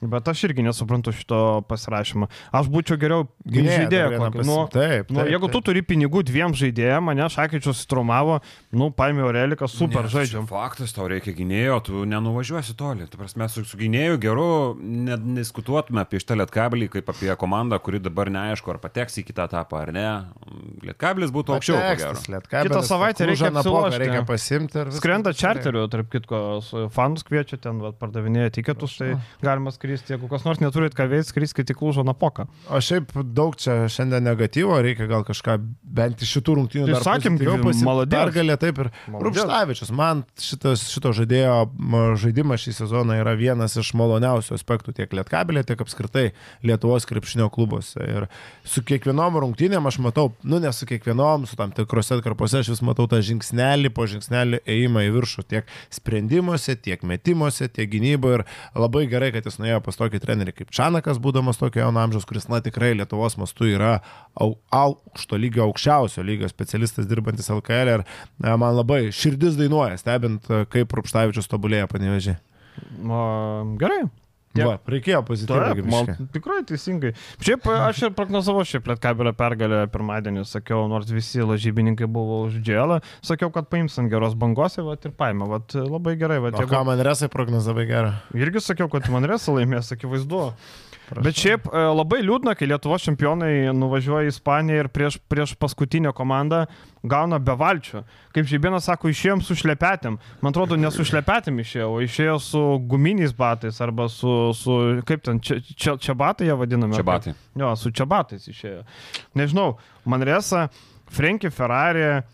Bet aš irgi nesuprantu šito pasirašymo. Aš būčiau geriau žaidėją pasi- Nu, Taip, nu, taip, jeigu tu taip. turi pinigų dviem žaidėjams, mane Šakyčius strumavo, nu, paėmė Aureliką, super Ne, žaidžiam. Faktas, tau reikia gynėjo, tu nenuvažiuosi toli. Tu prasme, su, su gynėju geru nediskutuotume apie šitą lietkabelį kaip apie komandą, kuri dabar neaišku, ar pateks į kitą etapą ar ne. Lietkabelis būtų aukščiau. Patekstas, Lietkabelis, Kitą savaitę reikia Napoką. Reikia pasimti Skrenda čarteriu, tarp kitko, su fanus kviečia ten, va, pardavinėja tiketus, tai galima skristi. Jeigu kas nors neturit ką veikti, skriskite į Klužo napoką. O šiaip daug čia šiandien negatyvo, reikia gal kažką bent iš šitų rungtynių Tai dar sakėm, pozityviau gi, pasiimti. maladės. Pergalė taip ir. Rupštavičius. Man šitas, šito žaidėjo žaidimas šį sezoną yra vienas iš maloniausių aspektų tiek Lietkabelė, tiek apskritai Lietuvos krepšinio klubuose. Ir su kiekvienom rungtynėm aš matau, nu ne su kiekvienom, su tam tikrose atkarpose aš vis matau tą žingsnelį po žingsnelį ėjimą į viršų tiek sprendimuose, tiek metimuose, tiek gynyboje. Ir labai gerai, kad jis nuėjo pas tokį trenerį kaip Čanakas, būdamas tokio jauno amžiaus, kuris, na tikrai Lietuvos mastu yra au, aukšto lygio, aukščiausio lygio specialistas dirbantis LKL. Ir na, man labai širdis dainuoja, stebint, kaip Rupštavičius tobulėja panevežiai. O, gerai. Tiek. Va, reikėjo pozityviai. Man tikrai teisingai. Šiaip aš ir prognozavau šiaip Lietkabelio pergalę pirmadienį, sakiau, nors visi lažybininkai buvo už dželą, sakiau, kad paims ant geros bangos ir vat, ir paėmė. Vat, labai gerai. Vat, O ką man resai prognozavai gerą? Irgi sakiau, kad Manresa laimės, akivaizdu. Bet šiaip e, labai liūdna, kai Lietuvos čempionai nuvažiuoja į Ispaniją ir prieš, prieš paskutinę komandą gauna be valčių. Kaip Žibėnas sako, išėjom su šlepetėm. Man atrodo, ne su šlepetėm išėjo, o išėjo su guminiais batais arba su, su kaip ten, čia, čia, čia batai jie vadinami. Čia batai. Jo, su čia batais išėjo. Nežinau, Manresa, Frenkie Ferrari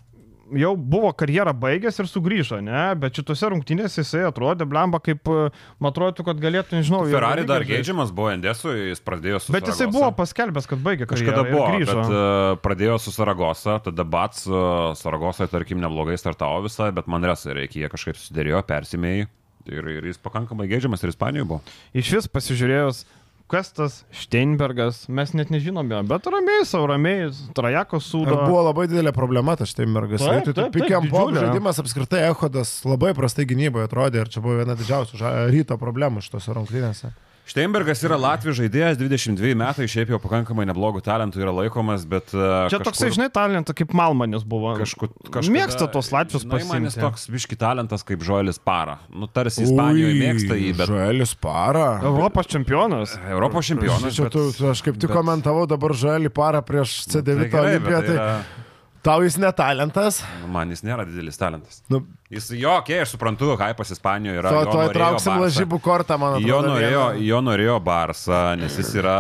jau buvo karjerą baigęs ir sugrįžo, ne? Bet šitose rungtynėse jisai atrodė, blemba, kaip, e, man atrodo, kad galėtų, nežinau, Ferrari dar geidžiamas buvo Endesui, jis pradėjo su Bet jisai Saragosa. buvo paskelbęs, kad baigė Kažkada buvo, bet uh, pradėjo su Saragosa, tada Bats uh, Saragosai, tarkim, neblogai startavo visą, bet man resai reikia, jie kažkaip susidėrėjo, persimėjai ir, ir jis pakankamai geidžiamas ir Ispanijoje buvo. Iš vis pasižiūrėjus, kas tas Steinbergas, mes net nežinome, bet ramiai, savo ramiai, Trajako sūdo. Ir buvo labai didelė problema, tas štai mergas. Taip, Tai taip, pikiam taip, pop didžiulė. žaidimas apskritai Ehodas labai prastai gynyboje atrodė ir čia buvo viena didžiausių ža- ryto problemų šitose rungtynėse. Steinbergas yra Latvijos žaidėjas, 22 metai, šiaip jau pakankamai neblogų talentų yra laikomas, bet... Uh, Čia toksai, žinai, talentas kaip Malmanis buvo. Kažkur, kažkada, Mėgsta tos Man jis pasiimti. toks biški talentas kaip Žoelis Para. Nu, tarsi Ispanijoje mėgsta jį, bet Žaelis para. Europos čempionas. Europos čempionas. Čia bet- tu, aš kaip tik bet- komentavau dabar žalį parą prieš Tai C9 gerai, bet olimpiją. tai yra- Tau jis netalentas. Man jis nėra didelis talentas. Nu, Jis, jo, okei, okay, aš suprantu, hypas Ispanijoje yra. to, jo to įtrauksim Barsą. lažybų kortą, man atrodo. Jo norėjo, jo norėjo Barsą, nes jis yra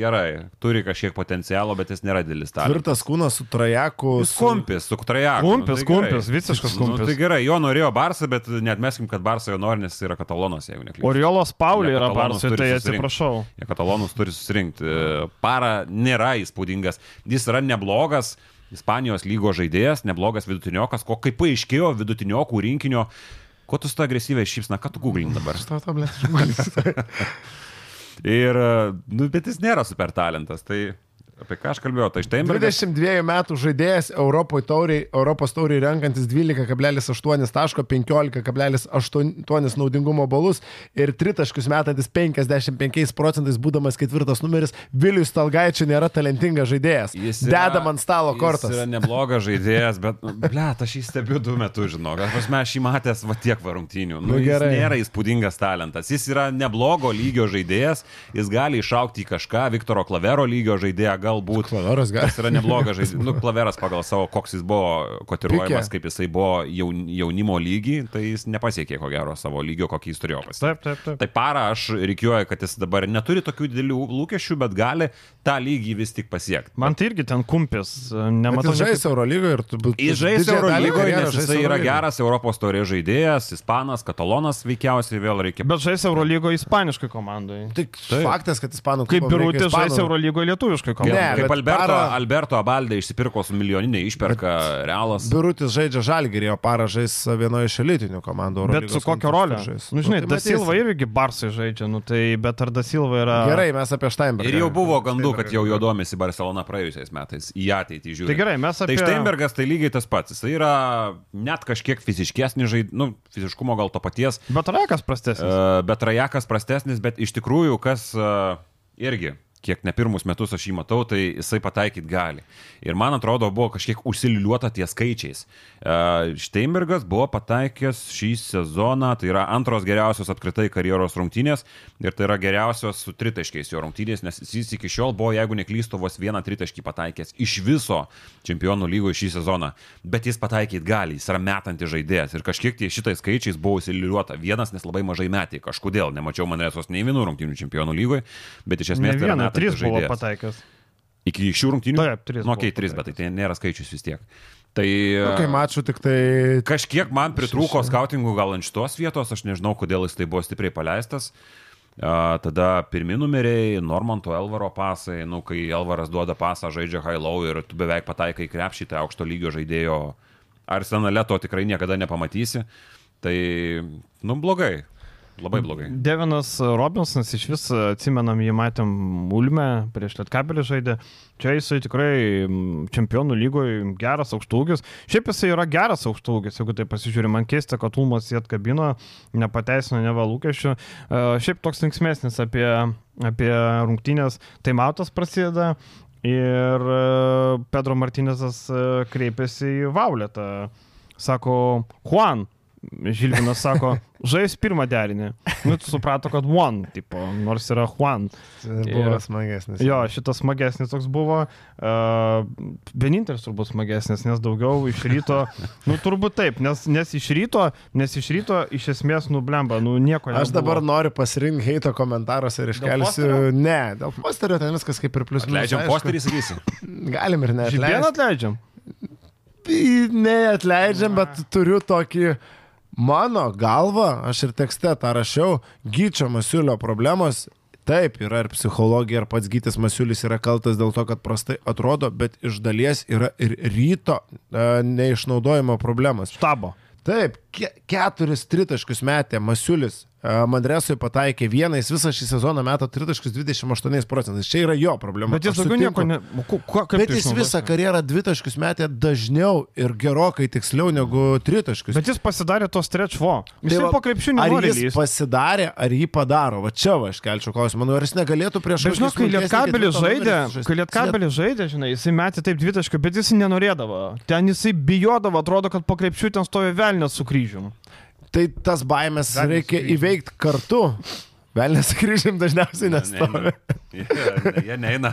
gerai, turi kažkiek potencialo, bet jis nėra didelis talentas. Tvirtas kūnas su trajeku. Jis kumpis, su trajaku. Kumpis, nu, tai gerai. kumpis, visiškas Nu, kumpis. tai gerai, jo norėjo Barsą, bet net meskim, kad Barsą jo nori, nes jis yra katalonas, jeigu neklystu. Oriolos Paulė yra turi tai atsiprašau. Jie katalonus turi susirinkti. Para nėra įspūdingas. Jis yra neblogas Ispanijos lygo žaidėjas, neblogas vidutiniokas, ko kaip paaiškėjo vidutiniokų rinkinio. Ko tu su to agresyviai šypsna, ką tu googlini dabar? *laughs* Ir, nu, bet jis nėra super talentas. Tai apie ką aš kalbėjau? Tai štai 22 metų žaidėjas Europoje tauriai, Europos tauriai renkantis 12,8 taško, 15,8 naudingumo balus ir tritaškius metantis 55 procentais būdamas ketvirtas numeris, Vilius Talgaičiai nėra talentingas žaidėjas. Jis yra- Dedam ant stalo kortas. Jis yra neblogas žaidėjas, bet, ble, aš jį stebiu du metus, žinok. Aš aš jį matęs va tiek varungtinių. Nu, Nu, jis nėra įspūdingas talentas. Jis yra neblogo lygio žaidėjas, jis gali išaukti į kažką, Viktoro Klavero lygio žaidėją galbūt. Klaveras gali. Jis yra neblogas žaidėjas. *laughs* Nu, Klaveras pagal savo, koks jis buvo kotiruojamas, Pikė. kaip jisai buvo jaun, jaunimo lygį, tai jis nepasiekė ko gero savo lygio, kokį jis turėjo pasiekti. Taip, taip, taip. Tai parą aš reikiuoju, kad jis dabar neturi tokių didelių lūkesčių, bet gali tą lygį vis tik pasiekti. Man tai irgi ten kumpis. Bet Nematau, jis žais Eurolygoje ir turbūt. Jis žais Eurolygoje, karjeros nes jisai yra geras Europos taurės žaidėjas, ispanas, katalonas veikiausiai vėl reikia. Bet žais Eurolygo ispaniškai komandai. Tik faktas, kad ispanų Kaip klubam reikia Birutė žais ispanų. Eurolygo lietuviškai Ne. Kaip bet Alberto, Para- Alberto Abaldė išsipirko su milijoninė išperka realas. Birutis žaidžia žalgyrį, o para žais vienoje iš elitinių komandų. Bet su kokia konkursų rolė? žais. Nu, žinai, tai Da matysim. Silva irgi Barsai žaidžia, nu tai, bet ar Da Silva yra... Gerai, mes apie Steinbergą. Ir jau buvo gandų, kad jau jo domisi Barcelona praėjusiais metais. Į ateitį žiūri. Tai gerai, mes Tai apie... Steinbergas tai lygiai tas pats. Jis yra net kažkiek fiziškesnis žaidėjas, nu, fiziškumo gal to paties, Bet Rakas prastesnis. E, bet Rajakas prastesnis, bet iš tikrųjų, kas e, irgi, kiek ne pirmus metus aš jį matau, tai jisai pataikyt gali. Ir man atrodo, buvo kažkiek užsiliuota ties skaičiais. E, Steinbergas buvo pataikęs šį sezoną, tai yra antros geriausios apskritai karjeros rungtynės ir tai yra geriausios su tritaškiais jo rungtynės, nes jis iki šiol buvo, jeigu neklystu, vos vieną tritaškį pataikęs iš viso čempionų lygoje šį sezoną. Bet jis pataikyt gali, jis yra metantis žaidėjas ir kažkiek tie šitais skaičiais buvo užsiliuota. Vienas, nes labai mažai metė, kažkodėl nemačiau Manresos nei vienų rungtynių čempionų lygoje, bet iš esmės tai yra trys buvo žaidėjas. pataikęs. Iki šių rungtynių? Taip, trys Nu, okei, buvo trys, bet tai tai nėra skaičius vis tiek. Tai Nu, kai mačiau tik tai... kažkiek man pritrūko skautingų gal ant šitos vietos, aš nežinau, kodėl jis tai buvo stipriai paleistas. A, tada pirmi numeriai, Normanto Elvaro pasai, nu, kai Elvaras duoda pasą, žaidžia high low ir tu beveik pataikai į krepšį, tai aukšto lygio žaidėjo arsenale to tikrai niekada nepamatysi. Tai, nu, blogai. Labai blogai. Devinas Robinsonas iš vis atsimenam, jį matėm Ulme, prieš Lietkabelį žaidė. Čia jisai tikrai čempionų lygoje geras aukštūgis. Šiaip jisai yra geras aukštūgis, jeigu tai pasižiūrė. Man keista, kad Ulmas jį atkabino, nepateisino neva lūkesčių. E, Šiaip toks linksmėsnis apie, apie rungtynės. Tai mautas prasideda. Ir e, Pedro Martinezas e, kreipėsi į Vauletą. Sako, Juan, Žilvinas sako, žais pirmą derinį. Nu, tu suprato, kad one, tipo, nors yra Juan. Buvo Ir- smagesnis. Jo, šitas smagesnis toks buvo. Uh, vienintelis turbūt smagesnis, nes daugiau iš ryto, nu turbūt taip, nes, nes iš ryto, nes iš ryto iš esmės nublemba, nu nieko nebuvo. Aš dabar noriu pasirinkti heito komentaruose ir iškelsiu. posterio? Ne, dėl posterio ten viskas kaip ir plius Leidžiam posterį, sakysi. *laughs* Galim ir Žibieną neatleisti. atleidžiam. Neatleidžiam, bet turiu tokį mano galvą, aš ir tekste tą rašiau, Gyčio Masiulio problemos. Taip, yra ir psichologija, ir pats Gytis Masiulis yra kaltas dėl to, kad prastai atrodo, bet iš dalies yra ir ryto e, neišnaudojimo problemos. Štabo. Taip, ke keturis tritaškius metė Masiulis. E, Mandresui pataikė vieną, jis visą šį sezoną metą tritaškius 28 procentais. Čia yra jo problema. Bet jis daugiau nieko ne... o ku- kuo- kaip Bet jis išnaudos? visą karjerą dvitaškius metė dažniau ir gerokai tiksliau negu tritaškius. Bet jis pasidarė to stretch vo. Jis Tai va, po krepšių Ar jis lyst. pasidarė, ar jį padaro? Va čia va aš kelčiau klausimą. Nu, ar jis negalėtų prieš Bet žinok, kai ketvirtą žaidė, kai Lietkabelis žaidė, žinai, jisai metė taip dvitaškių, bet jis nenorėdavo. Ten jisai bijodavo, atrodo, kad po krepšių ten stovi velnės su kryžium. Tai tas baimės Velnias reikia sugrįžo. įveikti kartu. Velnės kryžim dažniausiai nestovi. Jie, jie neina.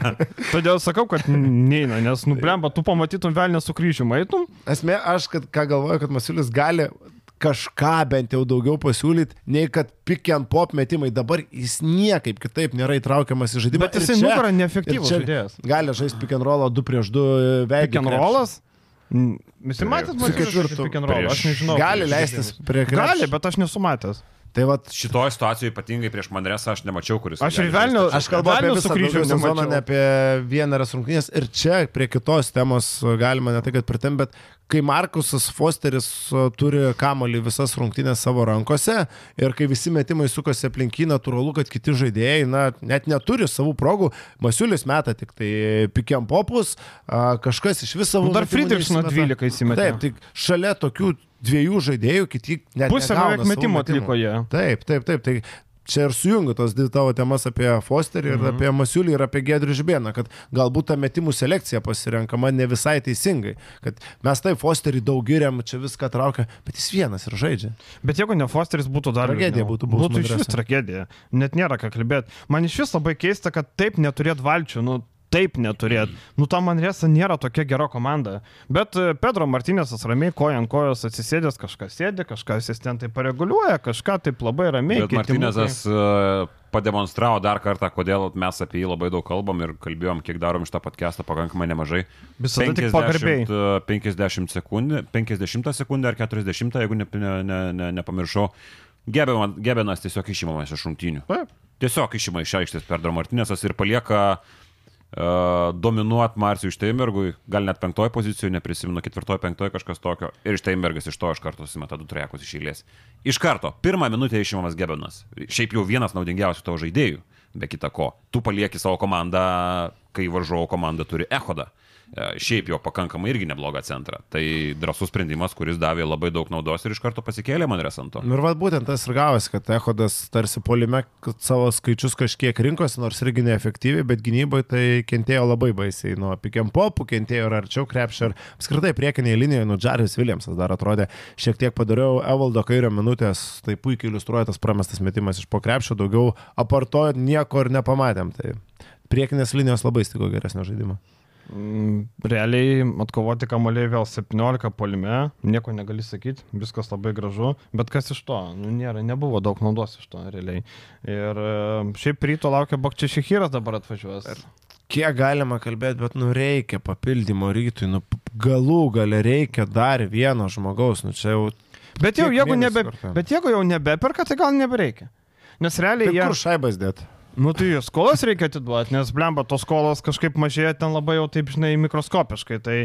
Todėl sakau, kad neina, nes nublemba, tu pamatytum velnę su kryžiumi, eitum. Esmė, aš kad, ką galvoju, kad Masiulis gali kažką bent jau daugiau pasiūlyti, nei kad pick and pop metimai. Dabar jis niekaip kitaip nėra įtraukiamas į žaidimą. Bet jisai nugarą neefektyvus žaidėjas. Gali žaisti pick and rollą 2 prieš 2 veikia. Pick and rollas? Mm, Visi matėt, and roll, aš nežinau. Gali leistis prie krepšio. Gali, bet aš nesu matęs. Tai va, Šitoje situacijoje ypatingai prieš Mandresą aš nemačiau, kuris. Aš ir žaisti. Aš kalbu apie visą daugiau sezoną, ne apie vieneras rungtynės. Ir čia prie kitos temos galima ne tai, kad pritem, bet kai Markusas Fosteris turi kamolį visas rungtynės savo rankose ir kai visi metimai sukasi aplink jį, natūralu, kad kiti žaidėjai na, net neturi savų progų. Masiulis meta tik tai pikiam popus, kažkas iš viso Nu, dar Friedrichsono 12 įsimetė. Taip, tik šalia tokių dviejų žaidėjų kiti net Pusę beveik metimų. atliko jie. Taip, taip, taip. Tai čia ir sujungiu tos dvi tavo temas apie Fosterį ir Mhm. apie Masiulį ir apie Gedrių Žibėną, kad galbūt ta metimų selekcija pasirenkama ne visai teisingai. Kad mes taip Fosterį daug giriam, čia viską traukia, bet jis vienas ir žaidžia. Bet jeigu ne Fosteris būtų dar Tragedija liūdniau. būtų buvus Būtų iš vis tragedija. Net nėra ką kalbėti. Man iš vis labai keista, kad taip neturėt valčių. Nu, taip neturėt. Nu, ta Manresa nėra tokia gera komanda. Bet e, Pedro Martinėsas ramiai koja ant kojos atsisėdęs, kažkas sėdi, kažkas asistentai pareguliuoja, kažką taip labai ramiai. Bet kiti Martinezas e, pademonstravo dar kartą, kodėl mes apie jį labai daug kalbam ir kalbėjom, kiek darom iš tą podcastą pakankamai nemažai. Visada tik pagarbiai. e, 50 sekundžių, 50 sekundę ar 40, jeigu ne, ne, ne, ne, nepamiršau. Gebenas, tiesiog išimamas iš šimtinių. Taip. Tiesiog išima iš aikštės Pedro Martinėsas ir palieka uh, dominuot Marcijui Šteinbergui, gal net penktoje pozicijoje, neprisimenu, ketvirtoje, penktoje kažkas tokio. Ir Šteinbergas iš to iš karto susimeta du trejakus iš eilės. Iš karto, pirmą minutę išimamas Gebenas. Šiaip jau vienas naudingiausių tavo žaidėjų, be kita ko. Tu palieki savo komandą, kai varžovo komanda turi Ehodą. E, Šiaip jau pakankamai irgi neblogą centrą. Tai drasus sprendimas, kuris davė labai daug naudos ir iš karto pasikėlė man resanto. Nu Ir vad būtent tas ir gavosi, kad Ehodas tarsi polime savo skaičius kažkiek rinkosi, nors irgi neefektyviai, bet gynybai tai kentėjo labai baisiai. Nuo pikiam popų kentėjo ir arčiau krepšio. Ir apskritai priekinėje linijoje, nu Džaris Williamsas dar atrodė šiek tiek padariau Evaldo kairio minutės, tai puikiai iliustruoja tas pramestas metimas iš po krepšio, daugiau aparto nieko ir nepamatėm. Tai priekinės linijos labai stiko geresnio žaidimo. Mm, Realiai atkovoti kamuoliai vėl 17 polime, nieko negali sakyti, viskas labai gražu, bet kas iš to? Nu, nėra, nebuvo daug naudos iš to realiai. Ir e, šiaip ryto laukia Bakčišihiras dabar atvažiuos. Kiek galima kalbėti, bet nu reikia papildymo rytui, nu galų gale reikia dar vieno žmogaus, nu čia jau... Bet jau jeigu, nebe, kartuojam? bet jeigu jau nebeperka, tai gal nebereikia. Nes realiai Tai jie... kur šaibas dėt? Nu tai skolas reikia atiduoti, nes blemba tos skolos kažkaip mažėja ten labai jau taip, žinai, mikroskopiškai. Tai,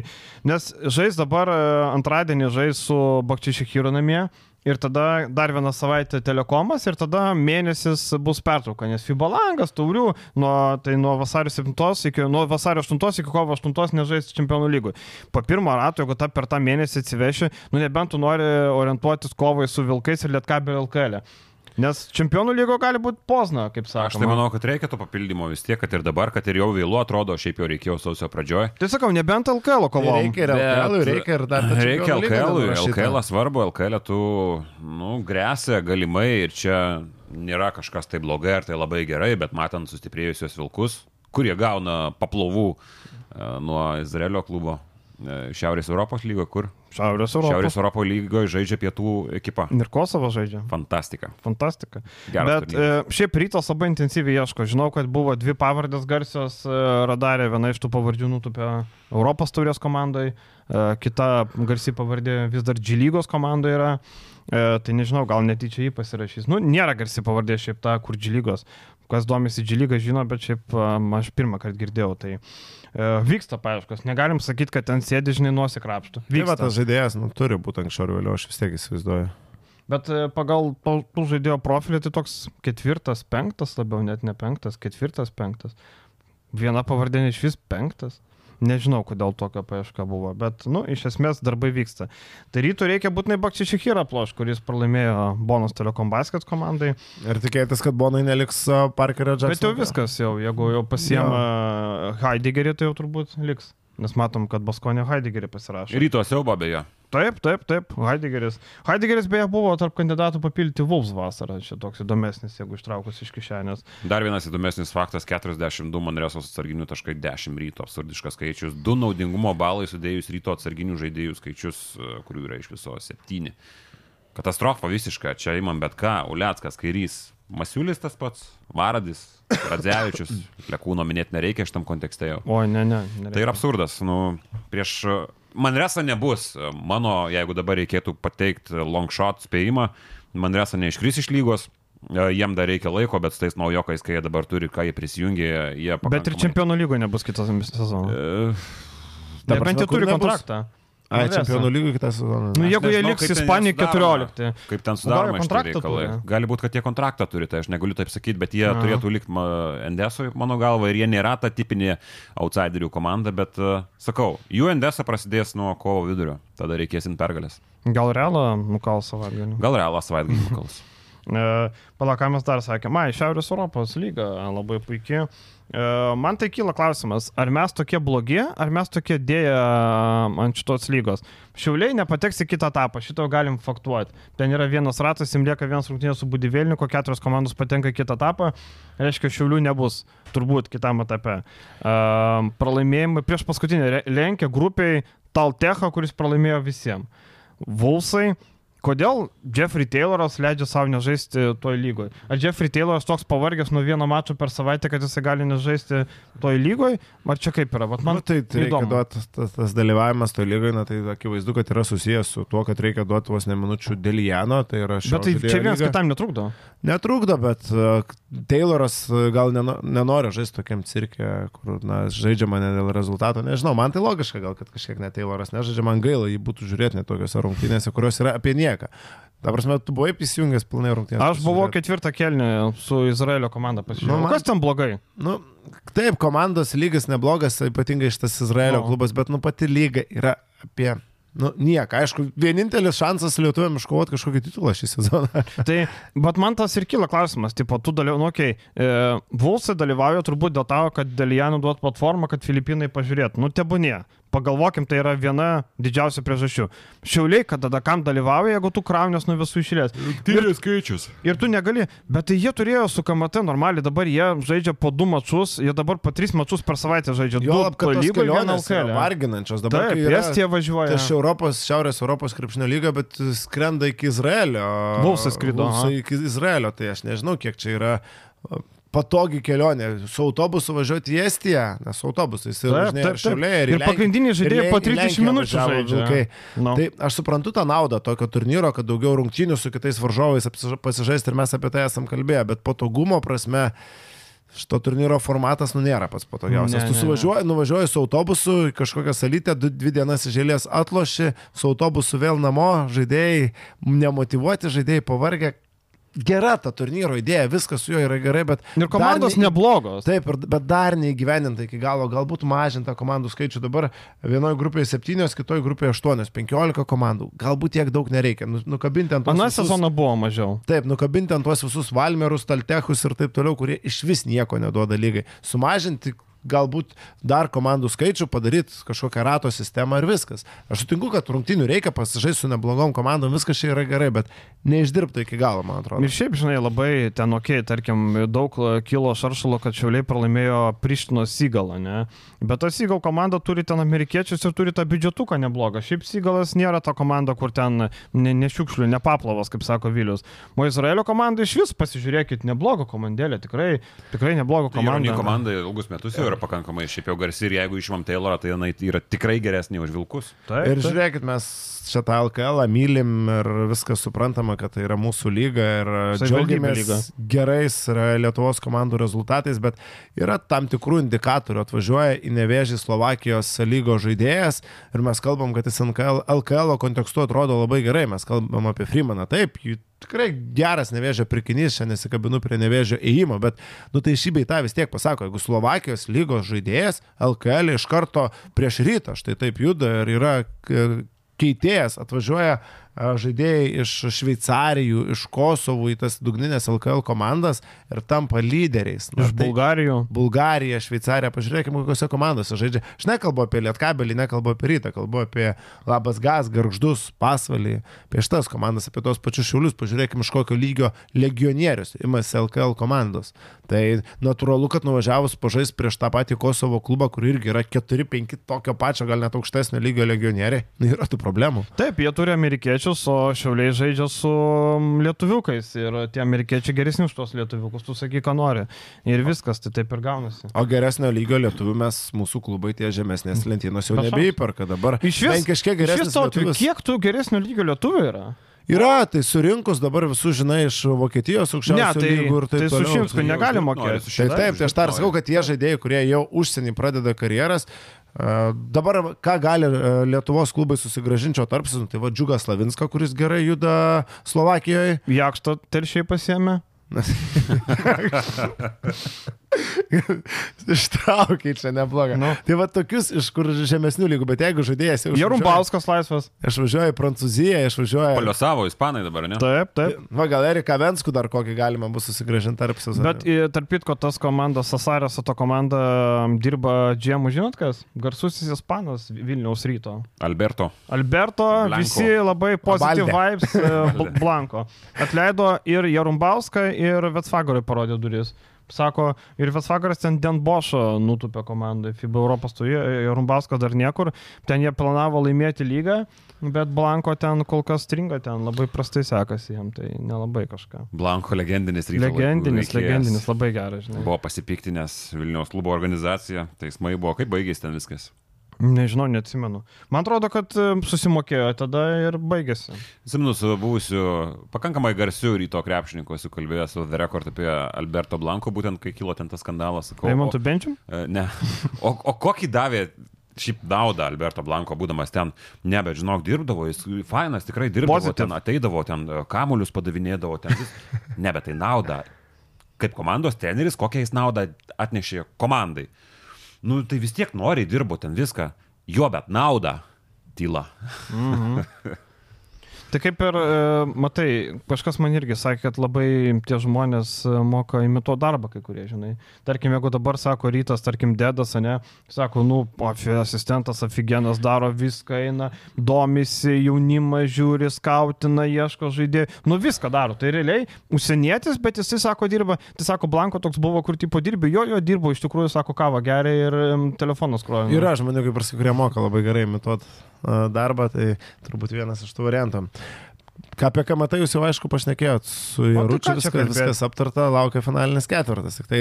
nes žais dabar e, antradienį žais su Bakčišihiru namie. Ir tada dar vieną savaitę telekomas ir tada mėnesis bus pertrauka, nes FIBA langas, taurių, nuo, tai nuo vasario 7 iki, nuo vasario 8 iki kovo 8 nežais čempionų lygų. Po pirmo rato, jeigu ta per tą mėnesį atsiveši, nu nebent tu nori orientuotis kovai su Vilkais ir Lietkabelio LKL. -e. Nes čempionų lygo gali būti pozna, kaip sakoma. Aš tai manau, kad reikia to papildymo vis tiek, kad ir dabar, kad ir jau vėlu atrodo, šiaip jau reikėjo sausio pradžioje. Tai sakau, nebent LKL kovom. Reikia ir LKL, reikia ir dar... tą Reikia LKL. LKL svarbu, LKL tu, nu, grėsia galimai ir čia nėra kažkas tai blogai ar tai labai gerai, bet matant sustiprėjusios vilkus, kurie gauna paplovų e, nuo Izraelio klubo, e, Šiaurės Europos lygo, kur Šiaurės Europos. Šiaurės Europos lygoje žaidžia pietų ekipa. Ir Kosovo žaidžia. Fantastika. Fantastika. Geras Bet e, turnyras. šiaip rytas labai intensyviai ieško. Žinau, kad buvo dvi pavardės garsios e, radarė, viena iš tų pavardžių nutupė Europos taurės komandai, e, kita garsi pavardė vis dar G lygos komandoje yra. E, tai nežinau, gal netyčia jį pasirašys. Nu, nėra garsi pavardė šiaip ta, kur G lygos. Kas domisi G lygą žino, bet šiaip e, aš pirmą kartą girdėjau. Tai e, vyksta paieškos. Negalim sakyti, kad ten sėdi, žinai, nuosikrapštų. Tai va, tas žaidėjas, nu, turi būti anksčiau ar vėliau, aš vis tiek įsivaizduoju. Bet e, pagal tų žaidėjo profilį tai toks ketvirtas, penktas, labiau net ne penktas, ketvirtas, penktas. Viena pavardė iš vis penktas. Nežinau, kodėl tokia paieška buvo, bet, nu, iš esmės darbai vyksta. Tai rytų reikia būtinai Bakčišichyrą ploš, kuris pralaimėjo Bonus Telekom Basket komandai. Ir tikėtis, kad Bonai neliks Parkerio Jacksono. Bet jau viskas, jau, jeigu jau pasiema Heideggerį, tai jau turbūt liks. Nes matom, kad Baskonė Heideggerį pasirašė. Ryto siaubo beje. Taip, taip, taip, Heideggeris. Heideggeris beje buvo tarp kandidatų papildyti Vulfs vasarą, čia toks įdomesnis, jeigu ištraukus iš kišenės. Dar vienas įdomesnis faktas - 42 Manresos atsarginių taškai 10 ryto, absurdiškas skaičius, 2 naudingumo balai sudėjus ryto atsarginių žaidėjų skaičius, e, kurių yra iš viso 7. Katastrofa visiška, čia įmam bet ką, Uliackas, Kairys, Masiulis tas pats, Varadis, Radzevičius, *coughs* Lekūno minėti nereikia šitam kontekste jau. Oi, ne, ne. nereikia. Tai yra absurdas. Nu, prieš Manresa nebus. Mano, jeigu dabar reikėtų pateikti long shot spėjimą, Manresa neiškris iš lygos. E, Jiem dar reikia laiko, bet su tais naujokais, kai jie dabar turi, ką jie prisijungė, jie Bet ir pakankamai- čempionų lygoje nebus kitas sezonas. E, jau kur turi nebus? kontraktą. Ai, Manresa. čempionų lygų kitą sezoną. Nu, jeigu jie liks sudaroma. 14. Kaip ten sudaroma šitie reikalai. turi? Gali būti, kad jie kontraktą turi, tai aš negaliu taip sakyti, bet jie Aha. turėtų likti Endesui, mano galva, ir jie nėra ta tipinė outsiderių komanda, bet uh, sakau, jų Endesa prasidės nuo kovo vidurio, tada reikėsim pergalės. Gal realą nukal savaitgalį. Gal realą savaitgalį nukals. *laughs* E, Pala, ką mes dar sakėme, ai, Šiaurės Europos lyga labai puikiai. E, Man tai kyla klausimas, ar mes tokie blogi, ar mes tokie dėję ant šitos lygos. Šiauliai nepateks į kitą etapą, šito galim faktuoti. Ten yra vienas ratas, jim lieka vienas rungtynės su Budivėlniku, keturios komandos patenka į kitą etapą, reiškia, Šiaulių nebus, turbūt kitam etape. E, Pralaimėjimai prieš paskutinį lenkia grupiai Taltecha, kuris pralaimėjo visiems. Vulsai, Kodėl Jeffrey Tayloras leidžia savo nežaisti toj lygoje? Ar Jeffrey Tayloras toks pavargęs nuo vieno mačo per savaitę, kad jisai gali nežaisti toj lygoje? Ar čia kaip yra? Vat man nu, tai, tai reikia duoti, tas, tas, dalyvavimas toje lygoje, na, tai akivaizdu, kad yra susijęs su tuo, kad reikia duoti vos ne minučių Delijano, tai Bet tai čia vienas kitam netrukdo. Netrukdo, bet uh, Tayloras uh, gal neno, nenori žaisti tokiam cirke, kur na, žaidžiama ne dėl rezultato. Nežinau, man tai logiška gal, kad kažkiek net Tayloras nežaidžia, man gaila jį būtų žiūrėti net tokiuose rungtynėse, kurios yra apie nieką. Ta prasme, tu buvai įsijungęs pilnai rungtynės. Aš buvau ketvirtą kelnį su Izraelio komanda pasižiūrėjau. Nu, Nu, man- Kas ten blogai? Nu, taip, komandos lygis neblogas, ypatingai šitas Izraelio O. klubas, bet nu pati lyga yra apie... Nu, nieko, aišku, vienintelis šansas lietuviam iškovoti kažkokį titulą šį sezoną. *laughs* Tai, bet man tas ir kyla klausimas, tipo, tu dalyvauji, nu, okei, okay, e, Vulsai dalyvauja turbūt dėl to, kad Delijanų duot platformą, kad Filipinai pažiūrėtų. Nu, tebūnie. Pagalvokim, tai yra viena didžiausia priežasčių. Šiauliai, kad tada kam dalyvauja, jeigu tu kraunės nuo visų išėlės. Tyriai skaičius. Ir tu negali, bet tai jie turėjo su KMT normaliai, dabar jie žaidžia po du mačus, jie dabar po tris mačus per savaitę žaidžia. Jo, kad kelionės yra LKL. varginančios. Dabar Taip, yra Estija važiuoja. iš Europos, Šiaurės Europos krepšinio lyga, bet skrenda iki Izraelio. Vulsai skrido, Vulsai iki Izraelio, tai aš nežinau, kiek čia yra patogi kelionė. Su autobusu važiuoti į Estiją, nes autobusais ir važinėja taip, ir. Ir pagrindiniai žaidėjai po 30 minučių žaidžia. Kai, Nu. Tai aš suprantu tą naudą tokio turnyro, kad daugiau rungtynių su kitais varžovais pasižaisti ir mes apie tai esam kalbėję, bet patogumo prasme šito turnyro formatas nu nėra pats patogiausias. Ne, tu suvažiuoji, nuvažiuoji su autobusu kažkokią salytę, du, dvi dienas eilės atloši, su autobusu vėl namo, žaidėjai nemotivuoti, žaidėjai pavargę. Gera ta turnyro idėja, viskas su juo yra gerai, bet... Ir komandos ne- neblogos. Taip, bet dar neįgyveninta iki galo, galbūt mažinta komandų skaičių. Dabar vienoje grupėje 7, kitoje grupėje 8, 15 komandų. Galbūt tiek daug nereikia. Nu- Nukabinti ant Aną sezoną buvo mažiau. Taip, nukabinti ant tuos visus Valmerus, Taltechus ir taip toliau, kurie iš vis nieko neduoda lygai. Sumažinti galbūt dar komandų skaičių, padaryti kažkokią rato sistemą ir viskas. Aš sutinku, kad rungtinių reikia pasižaisti su neblogom komandom, viskas čia yra gerai, bet neišdirbta iki galo, man atrodo. Ir šiaip, žinai, labai ten, okei, okay, tarkim, daug kilo šaršalo, kad šiauliai pralaimėjo Prištino Sygalą, ne? Bet ta Sygal komanda turi ten amerikiečius ir turi tą biudžetuką neblogą. Šiaip Sygalas nėra ta komanda, kur ten ne, nešiukšlių, nepaplavas, kaip sako Vilius. O Izraelio komanda iš vis pasižiūrėkit, neblogo komandėlė, tikrai, tikrai neblogo Komanda. komanda. komanda ilgus metus jau yra pakankamai šiaip jau garsi ir jeigu išimam Taylorą, tai jinai yra tikrai geresnė už Vilkus. Taip, Ir taip. žiūrėkit, mes čia tą LKL mylim ir viskas suprantama, kad tai yra mūsų lyga ir Savivaldybių lyga. džiaugiamės gerais yra Lietuvos komandų rezultatais, bet yra tam tikrų indikatorių. Atvažiuoja į Nevežį Slovakijos lygos žaidėjas ir mes kalbam, kad jis LKL, LKL kontekstu atrodo labai gerai. Mes kalbam apie Freemaną. Taip, jų tikrai geras nevėžio pirkinys, šiandien nesikabinu prie nevėžio įėjimo, bet nu tai šį beitą vis tiek pasako, jeigu Slovakijos lygos žaidėjas LKL iš karto prieš rytą štai taip juda ir yra k- keitėjas atvažiuoja a, žaidėjai iš Šveicarijų, iš Kosovų į tas dugninės LKL komandas ir tampa lyderiais. Na, Iš tai- Bulgarijų. Bulgarija, Šveicarija, pažiūrėkime, kokiuose komandose žaidžia. Aš nekalbu apie Lietkabelį, nekalbu apie Rytą, kalbu apie Labas Gas, Garždus, Pasvalį, apie šitas komandas, apie tos pačius šiulius, pažiūrėkime, iš kokio lygio legionierius imasi LKL komandos. Tai natūralu, kad nuvažiavus pažais prieš tą patį Kosovo klubą, kur irgi yra 4-5 tokio pačio, gal net aukštesnio lygio legionieriai, na, yra tų problemų. Taip, jie turi amerikiečius, o šiauliai žaidžia su mm, lietuviukais. Ir tie amerikiečiai geresni už tos lietuviukus, tu sakai, ką nori. Ir viskas, tai taip ir gaunasi. O geresnio lygio lietuvių mes, mūsų klubai tie žemesnės lentynos jau nebeįperka dabar. Iš vis, kažkiek geresnis tau, lietuvis. kiek tų geresnio lygio lietuvių yra? Yra, tai surinkus dabar visus, žinai, iš Vokietijos Ne, aukščiausio tai, lygų ir taip tai su toliau. Šimsku tai jau negali uždirbti mokėti. su Tai šita, taip, tai aš dar sakau, kad tie žaidėjai, kurie jau užsienį pradeda karjeras, dabar ką gali a, Lietuvos klubai susigražinčio tarpsis, tai va Džiugas Slavinska, kuris gerai juda Slovakijoje. Jakšto telšiai pasiemė. *laughs* *laughs* Ištraukiai čia neblogai. Nu. Tai va tokius iš kur žemesnių lygų, bet jeigu žaidėjas jau Jarumbauskas laisvas. Aš važiuoju į Prancūziją, aš važiuoju. Paliosavo ispanai dabar, ne? Taip, taip. Va, gal Erika Venskų dar kokį galima bus susigražinti tarp sezono. Bet tarp kitko, tas komandas, Sasarės su to komanda dirba džiemų, žinot kas? Garsusis ispanas Vilniaus ryto. Alberto. Alberto, Blanco. visi labai pozityv Abalde. vibes, e, *laughs* Bl- Blanko. Atleido ir Jarumbauską, ir Vetsvagarui parodė duris. Sako, ir Vesvagaras ten Denbošo nutupė komandai, FIBA Europos turėjo, Jarumbauskas dar niekur, ten jie planavo laimėti lygą, bet Blanko ten kol kas stringa, ten labai prastai sekasi jam, tai nelabai kažką. Blanko legendinis laikų Legendinis, veikėjas. legendinis, labai geras, žinai. Buvo pasipiktinęs Vilniaus klubo organizacija, teismai buvo, kaip baigėsi ten viskas. Nežinau, neatsimenu. Man atrodo, kad e, susimokėjo tada ir baigėsi. Atsimenu, su buvusiu pakankamai garsiu ryto krepšininku esu kalbėjęs su The Record apie Alberto Blanko, būtent kai kilo ten tas skandalas. Eimantų benčium? E, Ne. O, o kokį davė šiaip naudą Alberto Blanko, būdamas ten, ne, bet žinok, dirbdavo, jis fainas, tikrai dirbdavo, Positive. ten ateidavo, ten e, kamuolius padavinėdavo, ten vis. Ne, bet tai nauda. Kaip komandos treneris, kokią jis naudą atnešė komandai. Nu, tai vis tiek noriai dirbo ten viską. Jo, bet nauda. Tyla. *laughs* Tai kaip ir, e, matai, kažkas man irgi sakė, kad labai tie žmonės e, moka imituoti darbą, kai kurie, žinai. Tarkim, jeigu dabar sako rytas, tarkim, dedas, ne, sako, nu, afi, asistentas aфиgenas daro viską, eina, domisi, jaunimą žiūri, skautina, ieško žaidėjų, nu viską daro. Tai realiai užsienietis, bet jisai sako, dirba, tai sako, Blanko toks buvo, kur tipo dirbi, jo, jo dirbo, iš tikrųjų, sako, kavą geria ir telefonas kroja. Yra žmonių, kaip ir sakai, kurie moka labai gerai imituoti darbą, tai turbūt vienas iš tų variantų. Ką apie ką matai, jūs jau aišku pašnekėjot su Jaručiu, viskas, viskas aptarta, laukia finalinis ketvirtas. Tai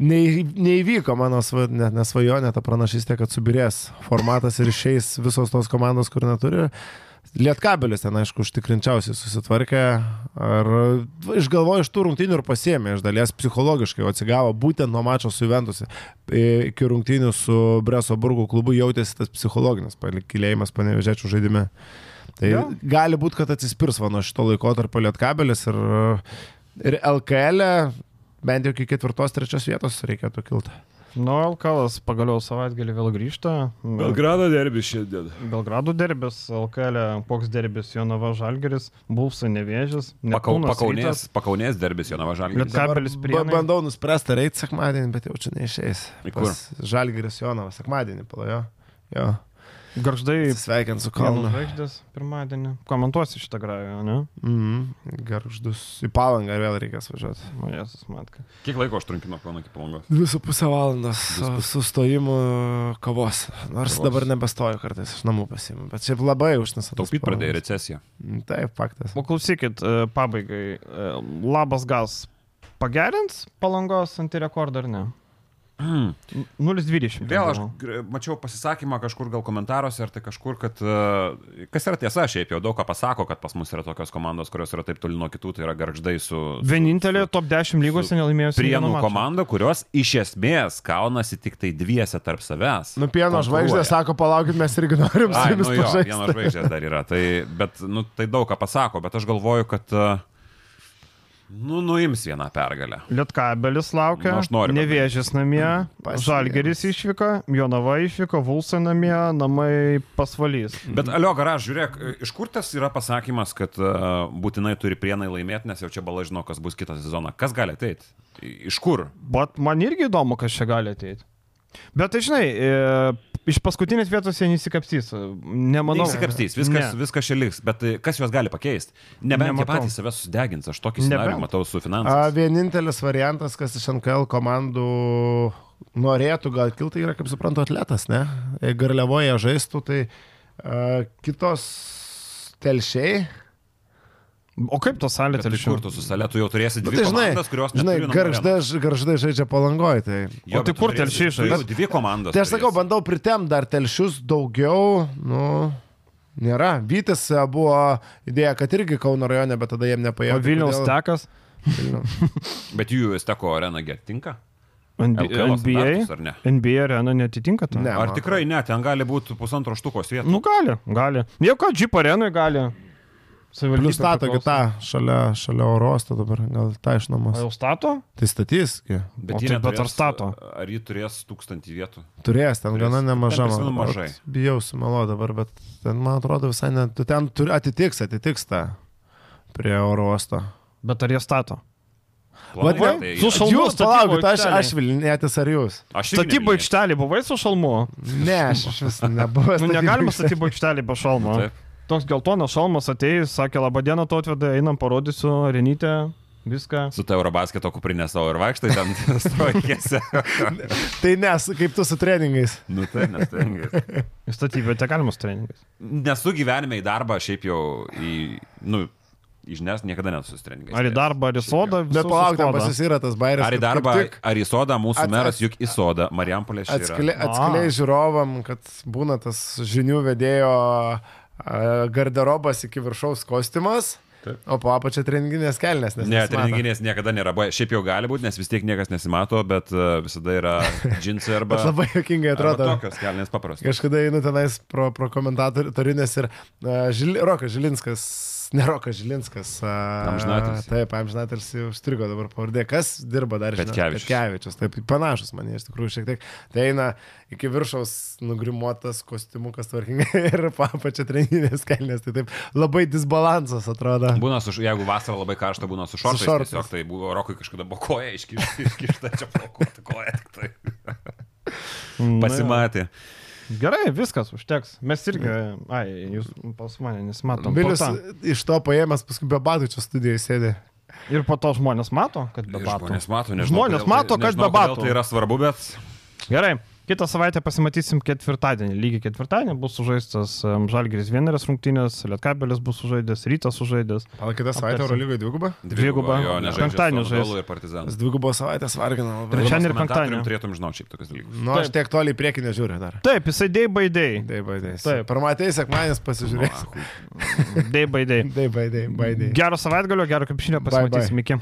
nei, neįvyko mano sva, ne, nesvajonė ta pranašystė, kad subirės formatas ir išeis visos tos komandos, kur neturi. Lietkabelis ten, aišku, užtikrinčiausiai susitvarkė. Ar išgalvojo iš tų rungtynių ir pasiemė iš dalies psichologiškai, atsigavo būtent nuo mačo su Juventus iki rungtynių su Breso Burgų klubu jautėsi tas psichologinis palikėlėjimas panevežėčių žaidime. Tai Jo. gali būti, kad atsispirs va nuo šito laiko tarp Lietkabelis ir, ir LKL, e, bent jau iki ketvirtos, trečios vietos reikėtų kilti. Nu, Alkalas pagaliau savaitgalį vėl grįžta. Belgrado derbis šiandien. Belgrado derbis, LKL, koks derbis, Jonava Žalgeris, Bulsai Nevėžis, Pakau, pakaunės, pakaunės derbis Jonava Žalgiris. Liet- Kabelis Dabar Prienai. ba- Bandau nuspręsti, ar eiti sekmadienį, bet jau čia neišeis. Į kur? Žalgiris Jonavas, sekmadienį palajo. Jo. Garždai, Sveikinti su Kalnu. žvaigždės, pirmadienį. Komentuosi šitą grają, ne? Mhm. Garždus. Į palangą vėl reikės važiuoti. O, Jėzus, matka. Kiek laiko užtrunkė nuo Kauno iki Palangos? Dvi su pusę valandos su su sustojimu kavos. Nors Kavos. dabar nebestoju kartais iš namų pasiimu, bet šiaip labai užnisa. Taupyti pradėjo recesiją. Taip, faktas. O klausykit, e, pabaigai. e, Labas gas pagerins palangos antirekordą ar ne? 0,20. Vėl aš mačiau pasisakymą kažkur gal komentaruose, ar tai kažkur, kad e, kas yra tiesa, šiaip jau daug ką pasako, kad pas mus yra tokios komandos, kurios yra taip toli nuo kitų, tai yra garždai su... su- Vienintelė su top 10 lygose nelaimėjusi. Prienų komanda, kurios iš esmės kaunasi tik tai dviese tarp savęs. Nu, pieno žvaigždė sako, palaukit, mes irgi norim su Ai, jumis nu jo, pažaisti. vieno žvaigždės dar yra. Tai, bet, nu, tai daug ką pasako, bet aš galvoju, kad uh, Nu, nuims vieną pergalę. Lietkabelis laukia, Nu, aš noriu Nevėžės namie, Pasieks. Žalgeris išvyko, Jonava išvyko, Vulsai namie, namai pasvalys. Bet alio garaž, žiūrėk, iš kur tas yra pasakymas, kad uh, būtinai turi prienai laimėti, nes jau čia bala žino, kas bus kitą sezoną. Kas gali ateiti? Iš kur? Bet man irgi įdomu, kas čia gali ateiti. Bet tai žinai, e, iš paskutinės vietos jie nesikapstys. Nemanau. Įsikapstys, viskas, Ne. viskas čia liks, bet e, kas juos gali pakeisti? Nebent jie patys save susidegins, aš tokį scenarijų matau su A, finansais. vienintelis variantas, kas iš NKL komandų norėtų gal kilti, yra, kaip suprantu, atletas, ne? Garliavoje žaistų, tai a, kitos telšiai. O kaip to salė Tai telšių? kur tu su salė, tu jau turėsi Nu, dvi tai žinai, komandas, kurios žinai arenos. garždai žaidžia palangoj. Tai, Jo, O tai kur telšiai žais? Dvi komandas. tai aš sakau, bandau pritem dar telšius daugiau. Nu, nėra. Vytis a, buvo idėja, kad irgi Kauno rajone, bet tada jiem nepaėjo. O Vilniaus tekas? *laughs* Bet jų Esteko arena get tinka? NBA, ne? NBA arena netitinka to? Ne. Ar tikrai ne, ten gali būti pusantro štukos vietų. Nu gali, gali. Jau ką, Jeep arenui gali. Savivaldybė Plius stato kitą šalia, šalia oro uosto dabar, gal tą iš O nuomos. jau stato? Tai statys. O jie tai bet ar stato? Ar jį turės tūkstantį vietų? Turės, ten Turės. gana nemaža. Ten mažai. Bijau sumelo dabar, bet ten, man atrodo, visai net, tu ten turi, atitiks, atitiks tą prie oro uosto. Bet ar jie stato? Vat tai- su šalmu Jūs statybų palaukit, aš, aš Vilnietis ar jūs? Aš neminėjau. aikštelė buvai su šalmu? Ne, aš iš vis nebuvau. Nu, negalima statybo aikštelė be šalmo. Taip. Toks geltonas šalmas atėjai, sakė, laba diena, tu atveda, einam parodysiu, Renytę, viską. Su ta Eurobasketo kuprinė savo ir vaikštai ten *laughs* *laughs* strojkėse. Tai nes, kaip tu su treningais. nu tai nestengiai. *laughs* Į statybvietę galima su treningais. Nesu gyvenime į darbą, šiaip jau į, nu, į žinias niekada nesu su treningais. Ar į darbą, ar į sodą. Bet palauk, ten pas jūs yra tas bairis. Ar į darbą, tik ar į sodą, mūsų At- meras juk į sodą, Marijampolė šį Atskle, yra. atskleis žiūrovam, kad būna tas žinių vedėjo a, garderobas iki viršaus kostiumas, Taip. o po apačia treninginės kelnes. nes Ne, nesimato. treninginės niekada nėra. Šiaip jau gali būti, nes vis tiek niekas nesimato, bet uh, visada yra džinsai *laughs* arba... Bet labai jokingai atrodo. Tokios kelnės paprastos. Kažkada einu tenais pro, pro komentatorines ir uh, Žil, Rokas Žilinskas, ne Rokas Žilinskas. Amžinatilsį. taip, amžinatelis užstrigo dabar pavardė. Kas dirba dar žinau? Petkevičius. Petkevičius. Taip, panašus man iš tikrųjų šiek tiek. Tai eina iki viršaus nugrimuotas kostiumukas tvarkingai *laughs* ir papačia treninės kelnes. Tai taip labai disbalansas atrodo. Būna, su, jeigu vasara labai karšta, būna su šortais. šortais. Tiesiog tai buvo Rokui kažkada buvo koja iškišta, iškišta čia plaukuota koja. Tik tai pasimatė. Gerai, viskas, užteks. Mes irgi, ai, jūs pas mane nesimatom. Vilius iš to paėmęs paskui be batų čia studijoje sėdi. Ir po to žmonės mato, kad be batų. Žmonės mato, nežinau. Žmonės kodėl mato, tai, kad nežinau, be batų. Tai yra svarbu, bet Gerai, kitą savaitę pasimatysim ketvirtadienį. Lygiai ketvirtadienį bus sužaistas Žalgiris vieneris rungtynės, Lietkabelis bus sužaidęs, Rytas sužaidęs. Palauk, kitą savaitę. Eurolygoje dvigubą? Nežaidžia Penktadienį žais. Savaitės vargina labai. Trečiadienį ir penktadienį. Turėtum žinoti šiaip tokius dalykus. Nu, aš tiek toliai į priekį nežiūriu dar. Taip, jisai day by day. Day by day. Taip. Parmatei sekmanės pasižiūrėsiu. Nu, *laughs* Day by day. Day by day, by day. Gero savaitgalio, gero Bye, bye. pasimatysim iki.